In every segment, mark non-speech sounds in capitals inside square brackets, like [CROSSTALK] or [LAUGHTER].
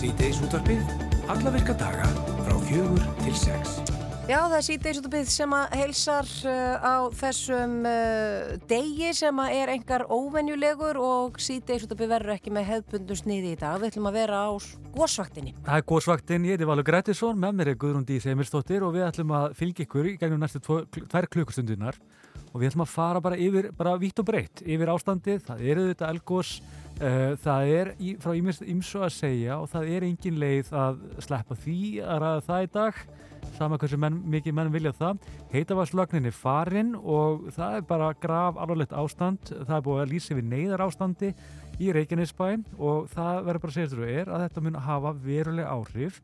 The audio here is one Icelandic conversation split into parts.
Sýteis útvarpið, alla virka daga frá fjögur til sex. Já, það er síðdeisútabið sem að heilsar uh, á þessum uh, degi sem að er engar óvenjulegur og síðdeisútabið verður ekki með hefbundum sniði í dag. Við ætlum að vera á gósvaktinni. Það er gósvaktin, ég heiti Valur Grettisson, með mér er Guðrún Dís Emilstóttir og við ætlum að fylgja ykkur í gegnum næstu tvær klukkustundunar og við ætlum að fara bara yfir, bara vítt og breytt, yfir ástandið, það eru þetta elgós, uh, það er í, frá ímsu að segja og það er engin leið að sleppa því að ræða það í dag sama hversu menn, mikið menn vilja það. Heitavaslögnin er farin og það er bara graf alvarlegt ástand. Það er búið að lýsa við neyðar ástandi í Reykjanesbæ og það verður bara að segja þér að þetta mun hafa veruleg áhrif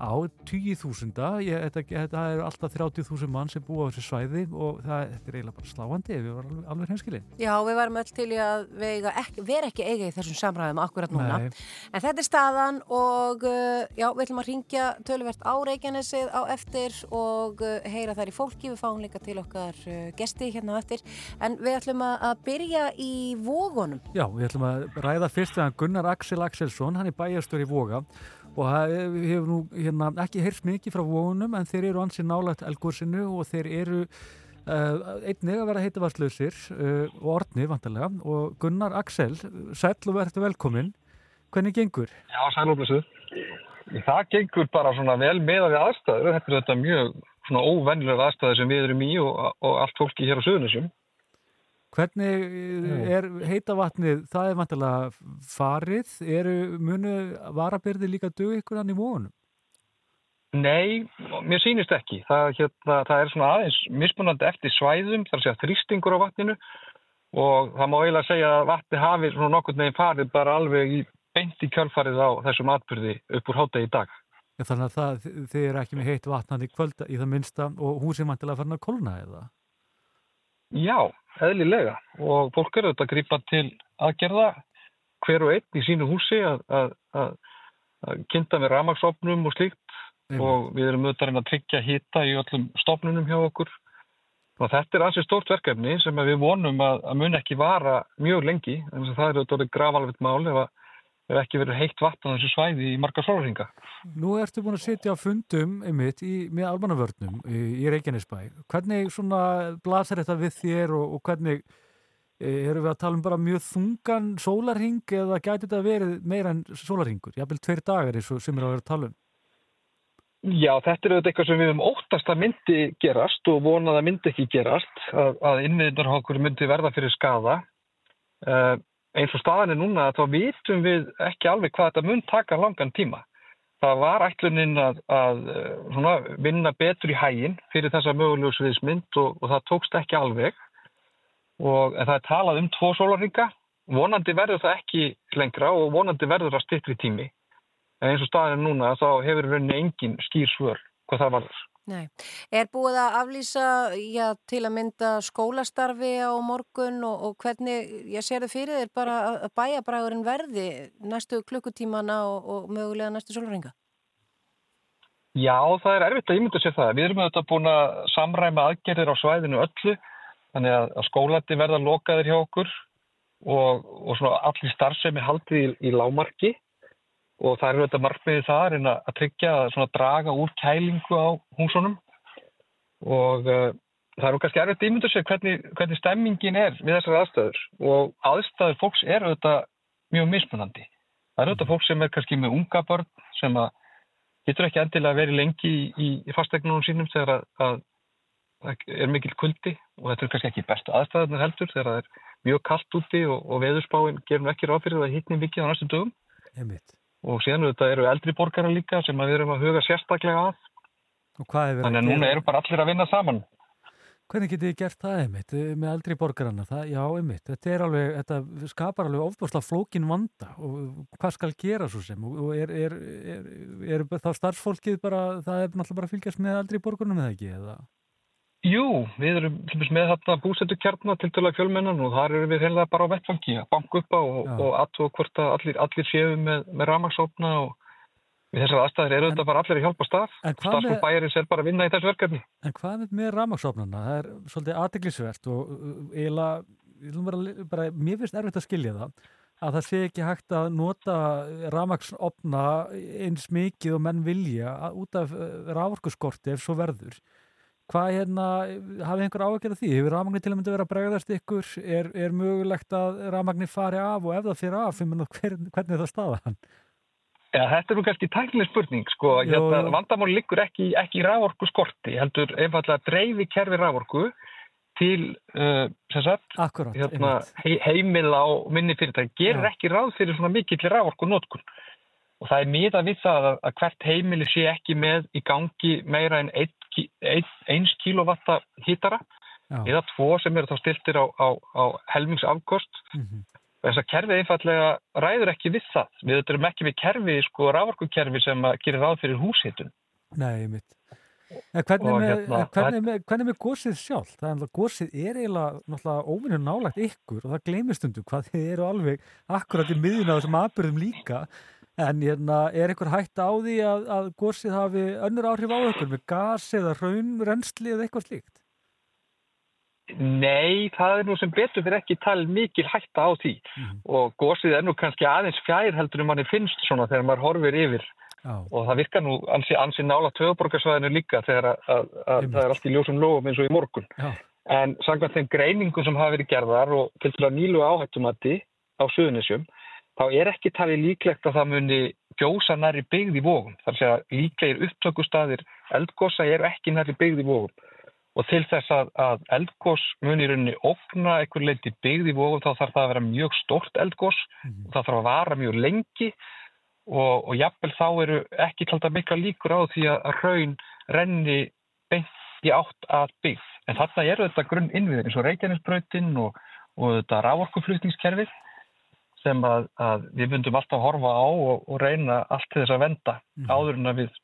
á 20.000 þetta, þetta er alltaf 30.000 mann sem búa á þessu svæði og það þetta er eiginlega bara sláandi. Við varum alveg, alveg henskilin Já, við varum öll til í að ekki, vera ekki eiga í þessum samræðum akkurat núna. Nei. en þetta er staðan og uh, já, við ætlum að ringja töluvert á Reykjanesið á eftir og uh, heyra þær í fólki, við fáum líka til okkar uh, gesti hérna á eftir. En við ætlum að, byrja í vógunum Já, við ætlum að ræða fyrst við hann Gunnar Axel Axelsson, hann er bæjarstur í Voga og það hefur nú hérna, ekki heyrst mikið frá vóunum en þeir eru ansið nálagt elgórsinu og þeir eru uh, einnig að vera heitavarslausir uh, og orðni vantarlega og Gunnar Axel, sæl og verður velkomin hvernig gengur? Já, sælúblissu. Það gengur bara svona vel með að við aðstæður. Þetta er þetta mjög svona óvennilega aðstæður sem við erum í og, og allt fólki hér á Suðunisjum. Hvernig er heitavatnið, það er vantarlega farið, eru munu varabyrði líka dög ykkur hann í vóunum? Nei, mér sýnist ekki. Það, hérna, það er svona aðeins mismunandi eftir svæðum, þar að segja þrýstingur á vatninu og það má eiginlega segja að vatni hafi svona nokkur neginn farið bara alveg í beint í kjölfarið á þessum atbyrði upp úr hátegi dag. Ja, þannig að það, þið eru ekki með heitt vatnan í kvölda í það minnsta og húsið vantilega farin að kolna eða? Já, eðlilega. Og fólk eru þetta að grípa til aðgerða hver og einn í sínu húsi að, að, að, að kynnta með ramagsopnum og slíkt. Einmitt. og við erum auðvitað að að tryggja hýta í öllum stopnunum hjá okkur. Og þetta er ansið stórt verkefni sem við vonum að, að mun ekki vara mjög lengi. En það er auðvitað gravalvitt mál ef, ef ekki verið heitt vatn á þessu svæði í marga sólringa. Nú ertu búin að sitja á fundum einmitt í, með almannavörnum í, í Reykjanesbæ. Hvernig svona blasar þetta við þér og, og hvernig e, erum við að tala um bara mjög þungan sólarhing eða gæti þetta verið meira en sólarhingur? Jafnvel tveir dagar eins og sem er að vera að tala um. Já, þetta er auðvitað eitthvað sem við um óttast að myndi gerast og vonað að myndi ekki gerast, að, að innviðnar okkur myndi verða fyrir skada. Uh, eins og staðan er núna þá vitum við ekki alveg hvað þetta mun taka langan tíma. Það var ætlunin að, að svona, vinna betur í hægin fyrir þessa mögulegu sviðismynd og, og það tókst ekki alveg. Og, það er talað um tvo sólarringa, vonandi verður það ekki lengra og vonandi verður það stittri tími. En eins og staðin er núna þá hefur rauninni engin skýr svör hvað það varður. Nei. Er búið að aflýsa já, til að mynda skólastarfi á morgun og, og hvernig, ég sér það fyrir þér bara að bæjabræðurinn verði næstu klukkutímana og, og mögulega næstu sólringa? Já, það er erfitt að ímynda sér það. Við erum auðvitað búin að samræma aðgerðir á svæðinu öllu, þannig að, að skólandi verða lokaðir hjá okkur og, og allir starfsemi haldið í, í lámarki og það er auðvitað markmiðið það en að tryggja að draga úr kælingu á húsunum og uh, það er nú kannski erfitt að ímynda sér hvernig, hvernig stemmingin er við þessar aðstæður og aðstæður fólks er auðvitað mjög mismunandi. Það er auðvitað fólk sem er kannski með unga börn sem að getur ekki endilega verið lengi í, í, fastegnunum sínum þegar að, að er mikil kuldi og þetta er kannski ekki bestu aðstæðunar heldur þegar það er mjög kallt úti og, og veðurspáin gerum ekki ráð fyrir það hittni mikið á næstu dögum Einmitt. Og síðan auðvitað eru eldri borgara líka sem við erum að huga sérstaklega að Og hvað hefur þannig að núna eru bara allir að vinna saman Hvernig getið þið gert það einmitt eh, með eldri borgarana? Það, já, einmitt, þetta, alveg, þetta skapar alveg ofbúrslega flókin vanda og hvað skal gera svo sem og er, er, er, er þá starfsfólkið bara, það er náttúrulega bara að fylgjast með eldri borgarnum eða ekki? Eða? Jú, við erum með þarna búsendu kjarnar til dæla fjölmennan og þar erum við heila bara á vettfangi að banka upp á og, og aðtóa hvort að allir, allir séu með, með ramagsópna og við þessar aðstæðir eru þetta bara allir að hjálpa hvað starfsfólk með- bæjarins er bara að vinna í þessu verkefni En hvað með, með rafmaksofnana? Það er svolítið aðteglisvert og uh, vera, bara, mér finnst erfitt að skilja það. að það sé ekki hægt að nota ramagsopna eins mikið og menn vilja út af raforkuskorti ef svo verður. Hvað hérna, hafið einhver áhengir af því? Hefur rafmagni til að mynda verið að bregðast ykkur? Er, er mögulegt að rafmagni fari af og ef það fyrir af, hver, hvernig er það staðan? Ja, þetta er nú kannski tæknileg spurning, sko. Hérna, vandamáli liggur ekki, ekki í raforku skorti, heldur einfallega dreifi kerfi raforku til uh, sagt, Akkurat, hérna, he, heimila og minni fyrirtæki. Gerir ekki ráð fyrir svona mikill raforku nótkunn. Og það er miða við það að, að hvert heimili sé ekki með í gangi meira en 1 kilovatta hittara eða tvo sem eru þá stiltir á, á, á helmingsafkost. Mm -hmm. Þess að kerfið einfallega ræður ekki við það. Við erum ekki við kerfi, sko, rávorkukerfi sem gerir ráð fyrir húshittun. Nei, mitt. En hvernig með, hérna, hvernig, með, hvernig með gósið sjálf? Það er náttúrulega, gósið er eiginlega óvinnur nálagt ykkur og það gleymist undu hvað þið eru alveg akkurat í miðun á þessum aðbyrðum líka En hérna, er einhver hægt á því að, að gósið hafi önnur áhrif á ykkur með gas eða raunrensli eða eitthvað slíkt? Nei, það er nú sem betur fyrir ekki talið mikil hægt á því mm og gósið er nú kannski aðeins fjær heldur um manni finnst svona þegar maður horfir yfir Já. og það virkar nú ansi, ansi nála töfuborgarsvæðinu líka þegar að, að, að það er allt í ljósum lofum eins og í morgun. Já. En samkvæmt þeim greiningum sem hafa verið gerðar og til dæla nýlu áhættumatti á Suðunisjum þá er ekki talið líklegt að það muni gjósa næri byggð í vógum. Það er að líklegir upptökustadir eldgósa er ekki næri byggð í vógum og til þess að, að eldgós muni í rauninni ofna einhver leiti byggð í vógum þá þarf það að vera mjög stort eldgós mm -hmm. og það þarf að vara mjög lengi og, og jafnvel þá eru ekki talt að mikla líkur á því að raun renni beint í átt að byggð. En þarna eru þetta grunn innviðir eins og Reykjanesbröytin og, og þetta rávorkuflutningskerfið sem að, að við myndum alltaf að horfa á og, og reyna allt til þess að venda mm. áður en að við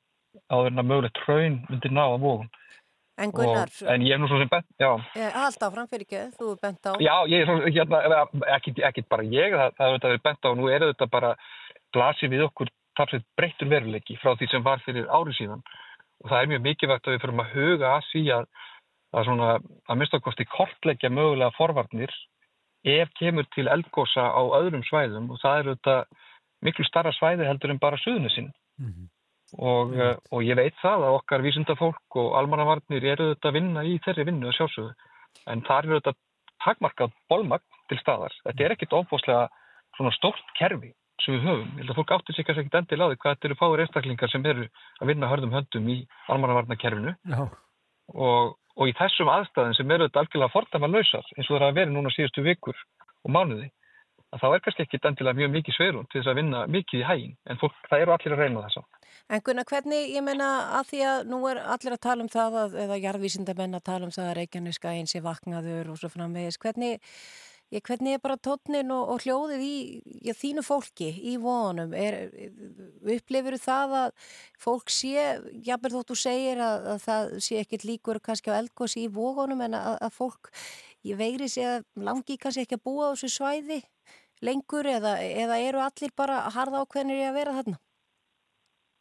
áður en að mögulegt raun myndir ná að vóðum. En Gunnar, og, en ég er nú svo sem bent, já. Alltaf framfyrir ekki, þú er bent á. Já, ég er svo, hérna, ekki, ekki bara ég, það, það er þetta bent á, nú er þetta bara glasið við okkur talsveit breyttur veruleiki frá því sem var fyrir árið síðan og það er mjög mikilvægt að við fyrir að huga að því að, að svona, að mista okkur kortleggja mögulega forvarnir ef kemur til eldgósa á öðrum svæðum og það eru þetta miklu starra svæði heldur en bara suðunisinn mm -hmm. og, -hmm. og ég veit það að okkar vísundafólk og almannavarnir eru þetta að vinna í þeirri vinnu að sjálfsögðu en þar eru þetta takmarkað bólmagn til staðar. Þetta er ekkit ofbóslega svona stórt kerfi sem við höfum. Ég held að fólk áttur sig kannski ekkit endil á því hvað þetta eru fáir einstaklingar sem eru að vinna hörðum höndum í almannavarnakerfinu og, og í þessum aðstæðin sem eru þetta algjörlega fordama lausar eins og það er að vera núna síðustu vikur og mánuði að þá er kannski ekki endilega mjög mikið sveirun til þess að vinna mikið í hægin en fólk, það eru allir að reyna þess að. En Gunnar, hvernig, ég menna að því að nú er allir að tala um það að, eða jarðvísindamenn að tala um það að Reykjaneska eins er vaknaður og svo framvegis, hvernig Ég, hvernig er bara tónnin og, og hljóðið í já, þínu fólki í vonum? Upplifir það að fólk sé, jábel þóttu segir að, að það sé ekkit líkur kannski á eldgósi í vonum en að, að fólk, veiri sé að langi kannski ekki að búa á þessu svæði lengur eða, eða eru allir bara harða ákveðnir í að vera þarna?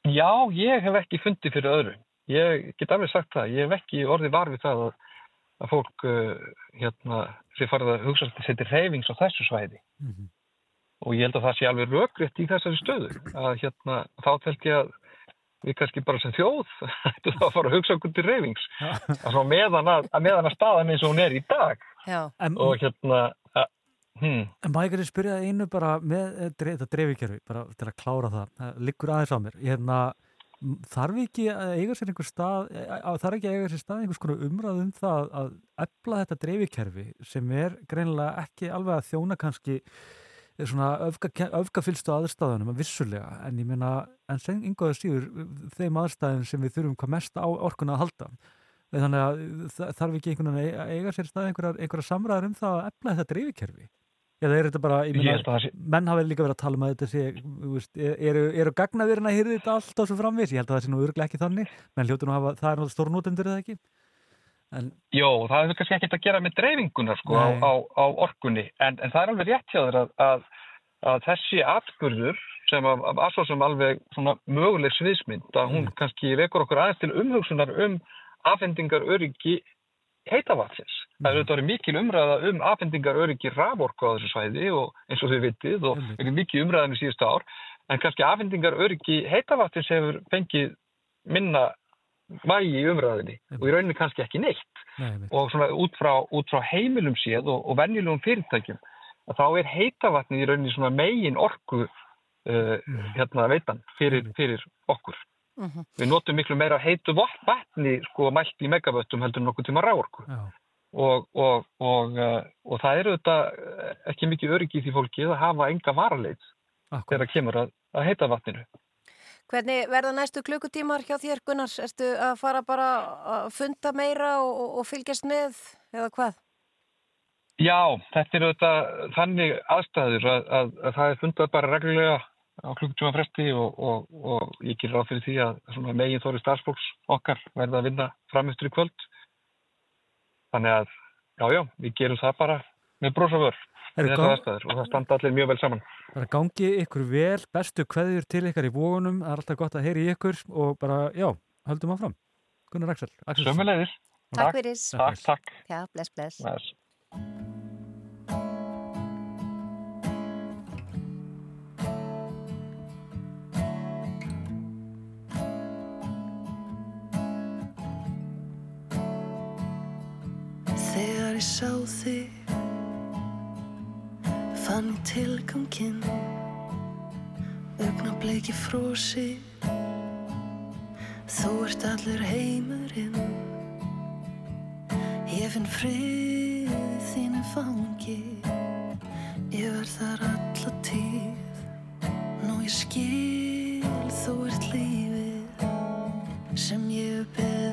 Já, ég hef ekki fundið fyrir öðru. Ég get alveg sagt það, ég hef ekki orðið varfið það að að fólk uh, hérna, sé farið að hugsa að setja reyfings á þessu svæði mm -hmm. og ég held að það sé alveg röggriðt í þessari stöðu að hérna, þá telt ég að við kannski bara sem þjóð [LAUGHS] ættum þá að fara að hugsa okkur til reyfings að meðan að, að meðan að staðan eins og hún er í dag Já. og hérna að, hmm. En ég ekki spyrja einu bara með eh, þetta dreifikerfi, bara til að klára það, það liggur aðeins á mér, ég hérna þarf ekki að eiga sér einhver stað e, þarf ekki að eiga sér stað einhvers konar umræð um það að efla þetta dreifikerfi sem er greinilega ekki alveg að þjóna kannski svona öfgafylstu aðstæðunum að vissulega. En ég meina en sen yngoða síður þeim aðstæðin sem við þurfum hvað mest á orkuna að halda. Þannig að þarf ekki einhvern veginn að eiga sér stað einhverjar samræðar um það að efla þetta dreifikerfi Eða er þetta bara, ég meina, menn hafa líka verið að tala um að þetta sé, veist, eru, eru gagnaðurinn að hýrða þetta allt á svo framvis? Ég held að það sé nú örglega ekki þannig, menn að hafa, það er náttúrulega stórnótendur eða ekki? En... Jó, það hefur kannski ekkert að gera með dreifingunar sko á, á, á orkunni, en, en það er alveg rétt hjá þér að, að, að þessi atbyrður sem að, að aðsóðsum alveg svona möguleg sviðsmynd, að hún mm. kannski vekur okkur aðeins til umhugsunar um afhendingar öryggi heitavatsins Það eru þetta verið mikil umræða um afhendingar öryggi raforku á þessu svæði og eins og þau vitið og er mikil umræðan í síðustu ár. En kannski afhendingar öryggi heitavatnins hefur fengið minna vægi í umræðinni og í rauninni kannski ekki neitt. Nei, og svona út frá, út frá heimilum séð og, og venjulegum fyrirtækjum að þá er heitavatnið í rauninni svona megin orku uh, hérna veitan fyrir, fyrir okkur. Mhm. Við notum miklu meira heitu vatn- vatni sko mælt í megavöttum heldur nokkuð tíma ráorku Já, og, og, og, uh, og það eru þetta uh, ekki mikið öryggi í því fólki að hafa enga varaleit þegar kemur að, að heita vatninu. Hvernig verða næstu klukkutímar hjá þér Gunnar? Erstu að fara bara að funda meira og, og, og fylgjast með eða hvað? Já, þetta eru þetta þannig aðstæður að, að, að það er fundað bara reglulega á klukkutíma fresti og, og, og ég gerir ráð fyrir því að svona megin þóri starfsfólks okkar verða að vinna framöstur í kvöld. Þannig að, já, já, við gerum það bara með Er aðstæður og það standa allir mjög vel saman. Það er að gangi ykkur vel, bestu kveðjur til ykkar í vógunum, það er alltaf gott að heyri ykkur og bara, já, höldum áfram. Gunnar Axel. Axel Sömulegðis. Takk fyrir. Takk, takk. Já, bless, bless. Bless. Ég sá þig fann ég tilganginn. Augnableiki frósi þú ert allur heimurinn. Ég finn frið þínu fangi ég verð þar alla tíð. Nú ég skil þú ert lífið sem ég beð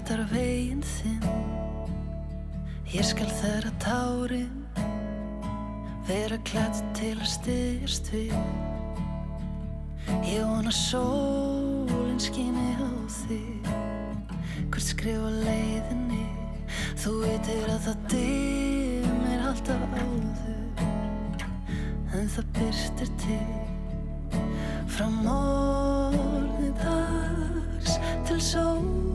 fetar veginn þinn. Ég skal þeirra tárin vera klætt til að styðjast við. Ég vona sólinn skíni á þig. Hvert skrif á leiðinni? Þú veitir að það dimmir alltaf áður. En það byrstir til Frá morgni dags til sólalags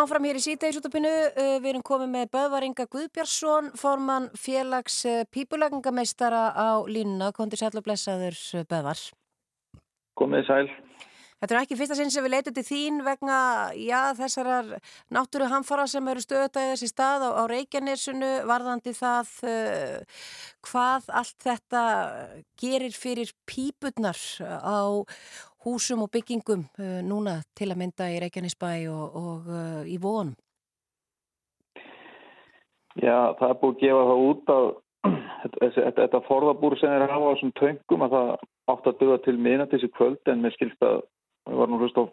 höldum áfram hér í sítegisútapinu, uh, við erum komið með Böðvaringa Guðbjörnsson, formann félags uh, pípulagningameistara á línuna, kontur sæl og blessaður uh, Böðvar. Komið sæl. Þetta er ekki fyrsta sinn sem við leitum til þín vegna, já, þessarar náttúru hamfara sem eru stöðutæðið þessi stað á, á Reykjanesunu, varðandi það uh, hvað allt þetta gerir fyrir pípurnar á húsum og byggingum uh, núna til að mynda í Reykjanesbæ og, og uh, í vonum? Já, það er búið að gefa það út að [CLEARS THROAT] þetta, þetta forðabúr sem er á þessum töngum að það átt að döða til miðna til þessi kvöld en mér skilst að við varum hlust á,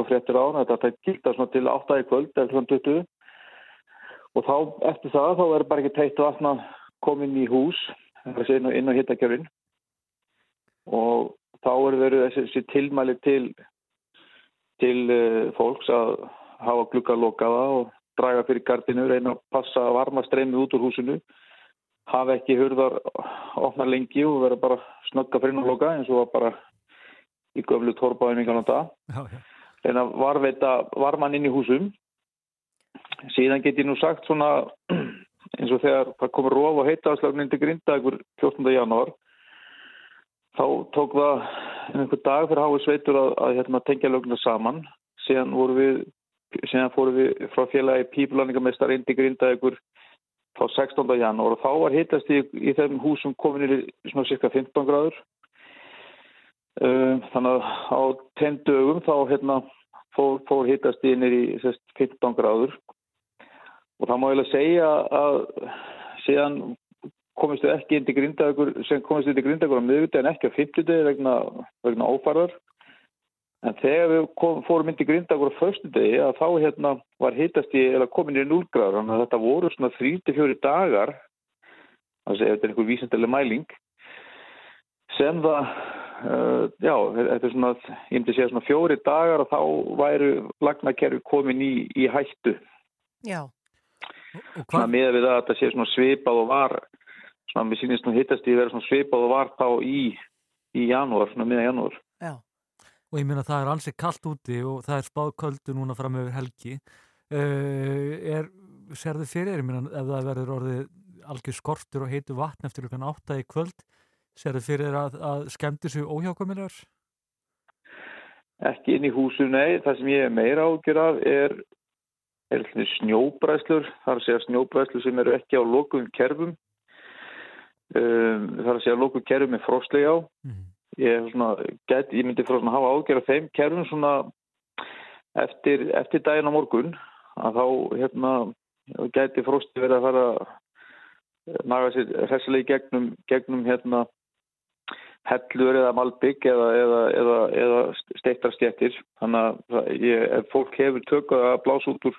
á fréttir á þetta þetta gilda svona til 8 í kvöld eða kl. 20 og þá eftir það þá er bara ekki teitt vatna komin í hús inn, inn á hittakjörinn og þá er verið þessi, tilmæli til til uh, fólks að hafa glukka lokaða og draga fyrir gardinu, reyna að passa að varma streymið út úr húsinu hafa ekki hurðar ofna lengi og vera bara snögga fyrir og loka eins og bara í göflu tórbaðum í kannan dag en að varveita varman inn í húsum síðan get ég nú sagt svona [CLEARS THROAT] eins og þegar það komur róf og heitaðslagnin til Grindagur 14. janúar þá tók það einhver dag fyrir hái sveitur að, að hérna, tengja lögna saman síðan við síðan fórum við frá félagi pípulaningamestar inn til Grindagur þá 16. janúar og þá var hittast í, í þeim húsum kominir í svona cirka 15 gráður Um, þannig að á tenn dögum þá hérna, fór, fór hittast í nýri 15 gráður og það má ég lega segja að síðan komistu ekki inn til grindagur sem komistu inn til grindagur á miðviti en ekki á 50 degi vegna, vegna ófarðar en þegar við kom, fórum inn til grindagur á förstu degi að þá hérna var hittast í eða komin í 0 gráður þannig að þetta voru svona 3-4 dagar þannig að þetta er einhver vísendileg mæling sem það Uh, já, þetta er svona, ég myndi segja svona fjóri dagar og þá væru lagnakerfi komin í, í hættu. Já. Svona með við að þetta sé svona svipað og var, svona við sínist nú hittast að vera svona svipað og var þá í, í janúar, svona miða janúar. Já. Og ég minna að það er ansið kallt úti og það er spáð köldu núna fram yfir helgi. Uh, er, serðu fyrir, ég minna, ef það verður orðið algjör skortur og heitu vatn eftir hlukan átta í kvöld, Sér þið fyrir að, að skemmti sér óhjákvæmilegar? Ekki inn í húsu, nei. Það sem ég er meira ágjör af er, er snjóbræslur. Það er að segja snjóbræslur sem eru ekki á lokum kerfum. Um, það er að segja lokum kerfum með frostlega á. Mm. Ég, svona, get, ég myndi frá að hafa ágjör af þeim kerfum svona eftir, eftir daginn á morgun að þá hérna, geti frosti verið að fara naga sér hressilega gegnum, gegnum hérna hellur eða malbygg eða, eða, eða, eða steittarstjættir. Þannig að ég, ef fólk hefur tökað að blása út úr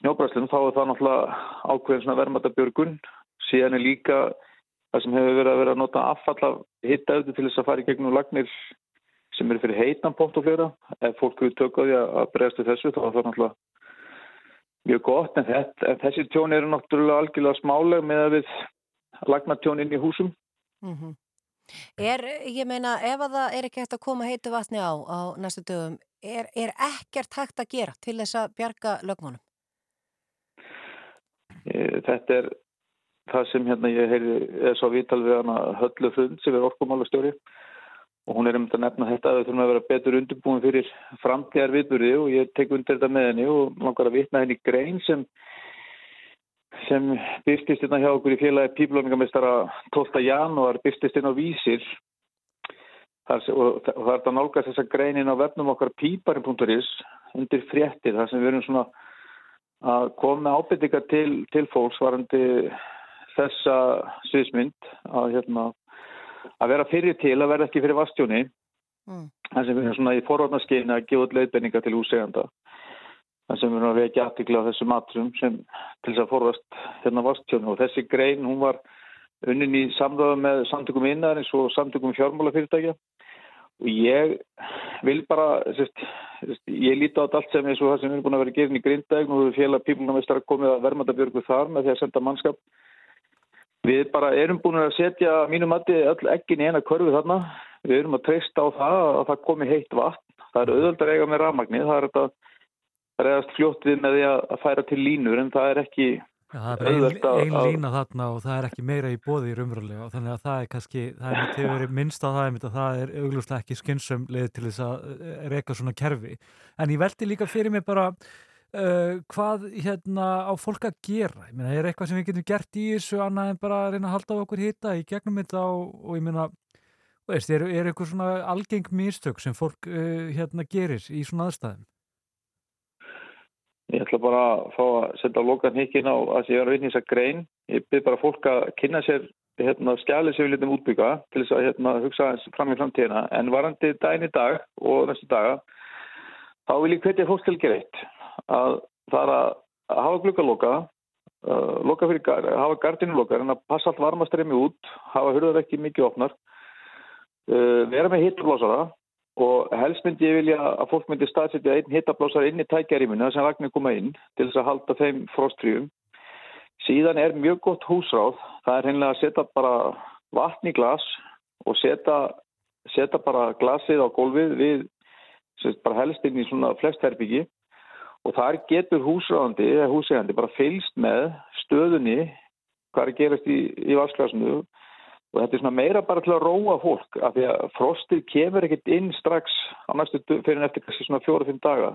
snjóbræslunum þá er það náttúrulega ákveðin svona vermaðabjörgun. Síðan er líka það sem hefur verið að vera að nota affalla hittaöðu til þess að fara í gegnum lagnir sem eru fyrir heitan pótt og flera. Ef fólk hefur tökað að bregðast þessu þá er það náttúrulega mjög gott en, þetta, en þessi tjón eru náttúrulega algjörlega smáleg með að við lagna tjón inn í húsum. Mm -hmm. Er, ég meina, ef að það er ekki hægt að koma heitu vatni á á næstu dögum, er, er ekkert hægt að gera til þess að bjarga lögmónum? Þetta er það sem hérna ég heyri er svo vital við hana höllu hrund sem er orkumálastjóri og hún er um að nefna þetta að við þurfum að vera betur undirbúin fyrir framtíðar viðburði og ég tek undir þetta með henni og langar að vitna henni grein sem sem byrstist hérna hjá okkur í félagi píplóningamistara 12. janúar byrstist inn á vísir Þar, og það er að nálgast þessa greinin á vefnum okkar píparin.is undir fréttir þar sem við erum svona að koma ábyrðingar til, til fólks varandi þessa sviðsmynd að, hérna, að vera fyrir til að vera ekki fyrir vastjóni mm. þar sem við erum svona í forvarnaskeinu að gefa leitbenninga til úseganda þar sem við erum að vekja aftikla á þessu matrum sem til þess að forðast hérna vastjóni og þessi grein hún var unnin í samröðu með samtökum innarins og samtökum fjármálafyrirtækja. Og ég vil bara sérst, sérst, ég líti á allt sem eins og það sem er búin að vera gerin í grindægn og félag pílunarmeistar komið að vermaðabjörgu þar með því að senda mannskap við bara erum búin að setja mínum aðti öll ekkin í eina körfi þarna. Við erum að treysta á það að það komi heitt vatn. Það er auðvöldar eiga með rafmagni það er þetta bregðast fljótt við með því að, færa til línur en það er ekki Já, það er auðvelt að- ein, ein lína þarna og það er ekki meira í bóði í raunverulega. Og þannig að það er kannski, það er til verið minnst á það að það er augljóslega ekki skynsum leið til þess að reka svona kerfi. En ég veldi líka fyrir mig bara uh, hvað hérna á fólk að gera. Ég meina, er eitthvað sem við getum gert í þessu annað en bara að reyna að halda á okkur hita í gegnum þetta og, og ég meina, veist, er, er eitthvað svona algeng mistök sem fólk uh, hérna gerir í svona aðstæðum? Ég ætla bara að fá að setja lokan hikkin á að ég er að vinna í þessa grein. Ég byrð bara fólk að kynna sér hérna, skjalið sem við litum útbygga til þess að hérna, hugsa fram í framtíðina. En varandi daginn í dag og næstu daga, þá vil ég hvetja fólk til að gera eitt. Að það er að hafa glukkaloka, uh, loka fyrir, gar- hafa gardinu lokar en að passa allt varmastremi út, hafa hurðar ekki mikið opnar, uh, vera með hittublásara og helst myndi ég vilja að fólk myndi staðsetja einn hittablásar inn í tækjaríminu sem vagnir koma inn til þess að halda þeim frostfríum. Síðan er mjög gott húsráð, það er hennilega að setja bara vatn í glas og setja, setja bara glasið á gólfið við helst inn í svona flest herbyggi og þar getur húsráðandi eða húsegandi bara fylst með stöðunni hvað er gerast í, í vasklasinu og þetta er svona meira bara til að róa fólk af því að frostið kemur ekkert inn strax á næstu fyrir eftir kannski svona fjóra-fimm daga.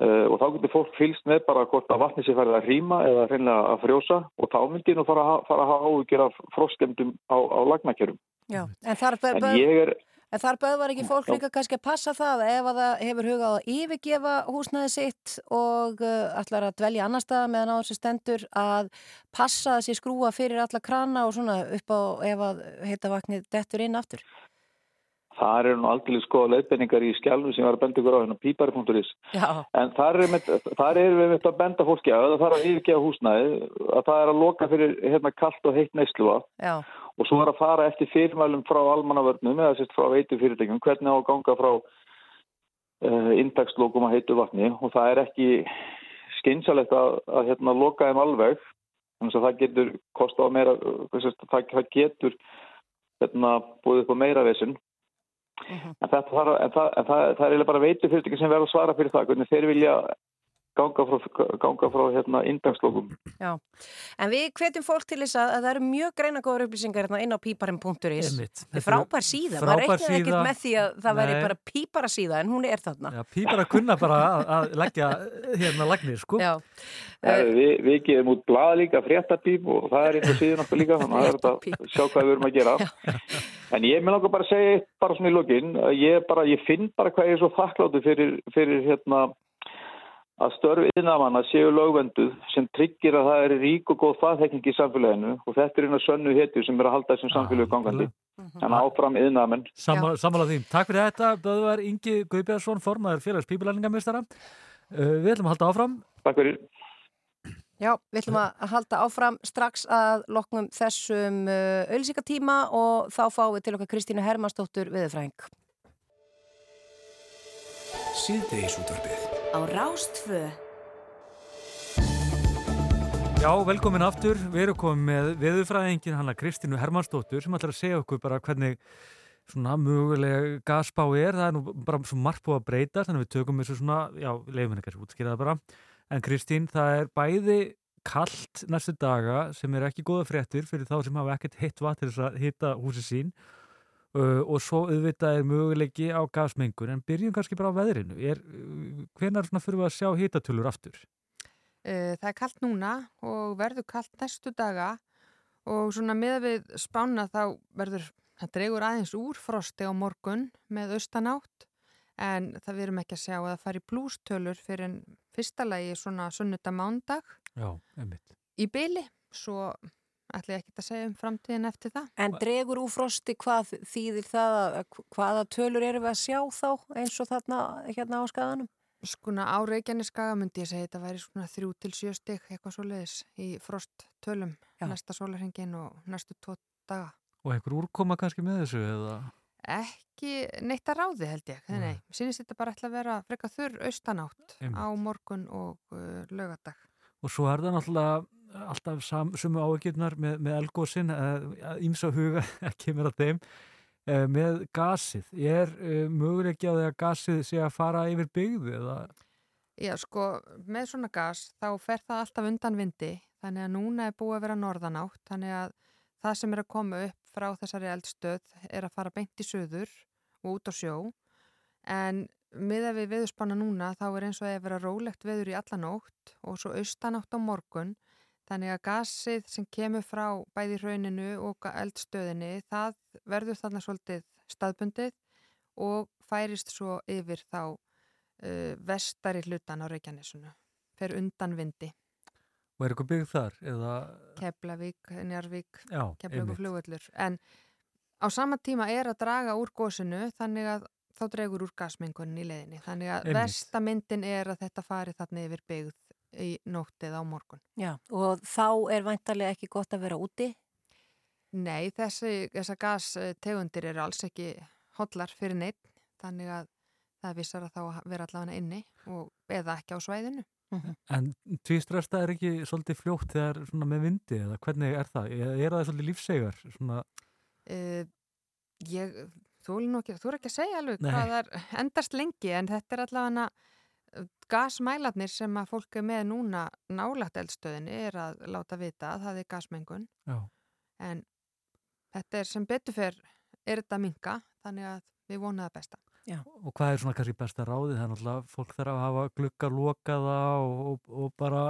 Uh, og þá getur fólk fylst með bara hvort að vatni sé farið að rýma eða hreinlega að frjósa. Og þá myndi ég nú fara, fara að hafa áhugjur af frostkemdum á, á lagnakjörum Já, en en ég er en þar böðvar ekki fólk líka kannski að passa það ef að það hefur hugað að yfirgefa húsnæði sitt og uh, ætlar að dvelja annar stað meðan á þessu stendur að passa sér skrúa fyrir alla krana og svona upp á ef að heita vaknið dettur inn aftur. Það eru nú aldrei skoða leiðbenningar í skjálfum sem var að benda ykkur á hérna pípari.is en þar er, þar er við með að benda fólki að það þarf að yfirgefa húsnæði að það er að loka fyrir hérna kallt og heitt neysluva já, og svo er að fara eftir fyrirmælum frá almannavörnum eða sérst frá veitu fyrirtækjum hvernig á að ganga frá uh, intakslókum að heitu vatni? Og það er ekki skynsalegt að, að hérna, loka þeim alveg. Þannig að það getur kosta á meira uh, sérst, það, það getur hérna, búið upp á meira vesinn Mhm. en, þetta, þarf, en, það, en það, það er bara veitu fyrirtæki sem verður að svara fyrir það hvernig þeir vilja ganga frá, ganga frá hérna, intakslókum já. En við hvetjum fólk til þess að, að það eru mjög greina góður upplýsingar hérna inn á píparin.is. Einmitt. Þetta er frábær síða, maður reiknaði ekkert með því að það væri Nei. bara pípara síða en hún er þarna. Já, pípar að kunna bara að, að leggja hérna lagnir, sko. Já, Uh, við, við gefum út blað líka, fréttapíp og það er einhver síðan okkur líka þannig að það er þetta að sjá hvað við erum að gera en ég með okkur bara að segja eitt bara svona í lokin að ég, bara, ég finn bara hvað ég er svo þakkláttu fyrir, fyrir hérna að störf yðnamanna séu lögvenduð sem tryggir að það er rík og góð faðhekking í samfélaginu og þetta er einu sönnu hetju sem er að halda þessum samfélögu gangandi en áfram yðnamenn sammála því. Takk fyrir þetta, Böðvar Ingi Guðbjörnsson, formaður félags pípulærlingamistara. Uh, við ætlum að halda áfram. Takk fyrir Já, við ætlum að halda áfram strax að loknum þessum uh, auðlýsingatíma og þá fáum við til okkar Kristínu Hermannsdóttur viðfræng. Á Rástfö Já, velkomin aftur. Við erum komið með veðurfræðingin hana Kristínu Hermannsdóttur sem ætlar að segja okkur bara hvernig svona mögulega gasbá er. Það er nú bara svo margt búið að breyta þannig að við tökum þessu svona, já, leifum henni kannski útskýra það bara. En Kristín, það er bæði kallt næstu daga sem er ekki góða fréttir fyrir þá sem hafa ekkert heitt vatn til þess að hitta húsi sín uh, og svo auðvitað er mögulegi á gasmengun en byrjum kannski bara á veðrinu. Er, uh, hvenar fyrir við að sjá hitatölur aftur? Eh, Það er kallt núna og verður kallt næstu daga og svona með við spána þá verður, það dregur aðeins úr frosti á morgun með austanátt en það við erum ekki að sjá að það fari blústölur fyrir en fyrsta lagi svona sunnuda mándag Já, einmitt. í byli, svo ætla ég ekki að segja um framtíðin eftir það. En dregur úr frosti hvað þýðir það, að- hvaða tölur erum við að sjá þá eins og þarna hérna á skaganum? Skuna á Reykjaneskaga myndi ég segja þetta væri svona þrjú til sjö stygg eitthvað svo leiðis í frosttölum Já. næsta sólarhengin og næstu tvo daga. Og einhver úrkoma kannski með þessu eða? Ekki neitt að ráði held ég, nei, nei, sínist þetta bara ætla að vera freka þurr austanátt Einmitt. á morgun og uh, lögadag. Og svo er það náttúrulega alltaf sam, sumu áhyggjurnar með, með elgósin, ímsa huga, [LAUGHS] ekki að þeim, uh, með gasið. Er möguleiki á því að gasið sé að fara yfir byggðu eða? Já, sko, með svona gas þá fer það alltaf undan vindi þannig að núna er búið að vera norðanátt þannig að það sem er að koma upp frá þessari eldstöð er að fara beint í söður og út á sjó en miða við viðspanna núna þá er eins og að vera rólegt veður í allanótt og svo austanátt á morgun þannig að gasið sem kemur frá bæði rauninu og eldstöðinni það verður þarna svolítið staðbundið og færist svo yfir þá uh, vestari hlutan á Reykjanesunu fer undan vindi Og er eitthvað byggð þar? Eða... Keflavík, Njarvík, Keflavík og einmitt. flugvöllur en á sama tíma er að draga úr gósinu þannig að þá dregur úr gasmengunin í leiðinni þannig að Einmitt. vestamyndin er að þetta fari þarna yfir byggð í nóttið á morgun Já, og þá er væntalega ekki gott að vera úti. Nei, þessi, þessa gastegundir eru alls ekki hotlar fyrir neitt þannig að það vissar að þá vera allavega inni og, eða ekki á svæðinu En tvístrasta er ekki svolítið fljótt þegar svona með vindi eða hvernig er það? Er, er það svolítið lífsegar? Svona, uh, ég, þú ekki, þú er ekki að segja alveg Nei. hvað það er endast lengi en þetta er allavega uh, gasmælarnir sem að fólk er með núna nálagt eldstöðinni er að láta vita að það er gasmengun já, en þetta er sem betur fyrr er þetta að minka þannig að við vonum það besta. og hvað er svona kannski besta ráðið? Það er náttúrulega fólk þarf að hafa gluggar lokaða og, og, og bara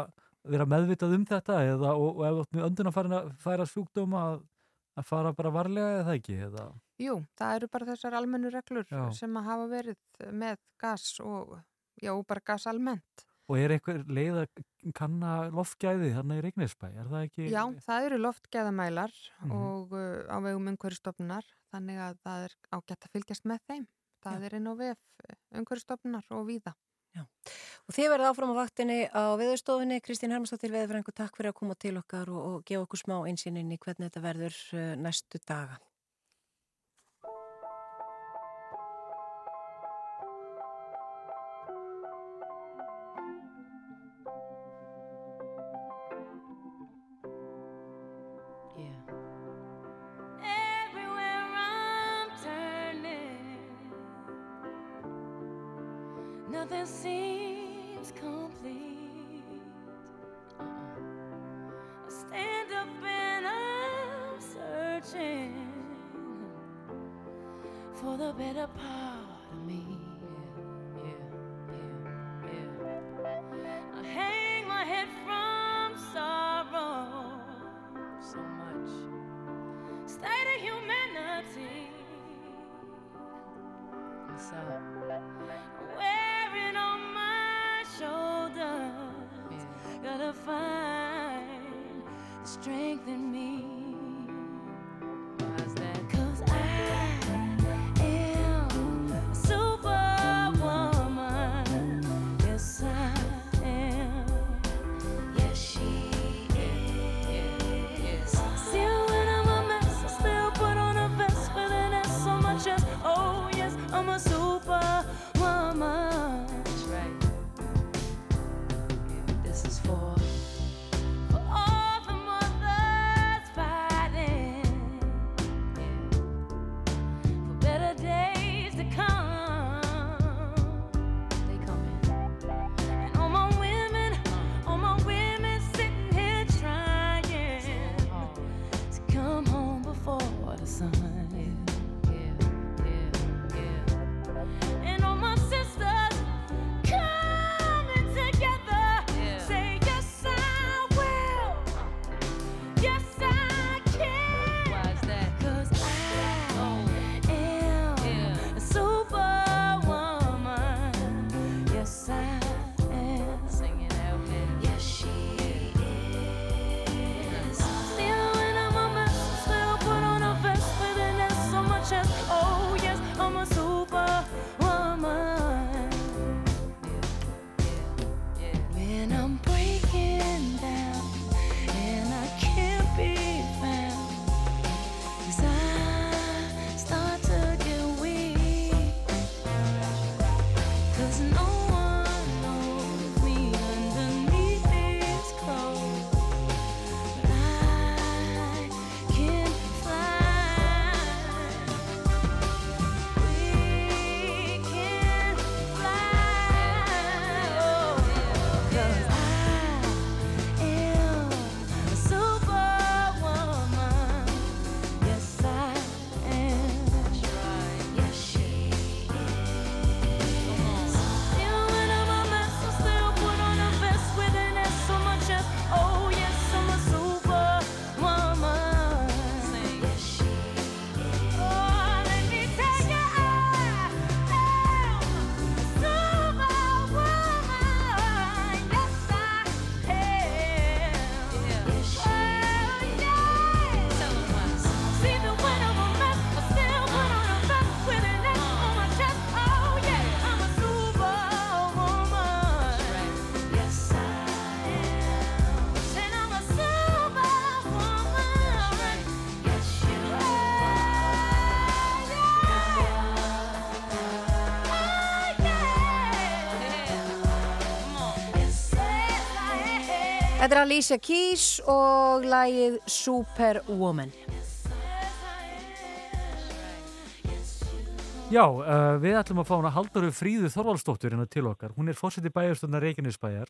vera meðvitað um þetta eða, og, og ef með öndun að fara, færa sjúkdóma að, að fara bara varlega eða ekki eða, Jú, það eru bara þessar almennu reglur Já. sem að hafa verið með gas og, já, bara gas almennt. og er einhver leið að kanna loftgæði þarna í Reykjanesbæ? Er það ekki? Já, það eru loftgæðamælar Mhm. og uh, á vegum umhverfstofnunar þannig að það er ágætt að fylgjast með þeim. Það er inn á vef umhverfstofnunar og víða. Og þið verða áfram á vaktinni á viðurstofunni. Kristín Hermansdóttir veðurfrængu, takk fyrir að koma til okkar og, og gefa okkur smá einsýnin í hvernig þetta verður uh, næstu daga. Nothing seems complete. I stand up and I'm searching for the better part of me. Þetta er Alicia Keys og lagið Superwoman. Já, uh, við ætlum að fá hana Haldaru Fríðu Þorvaldsdóttur hérna til okkar. Hún er fórseti bæjarstofnar Reykjanesbæjar.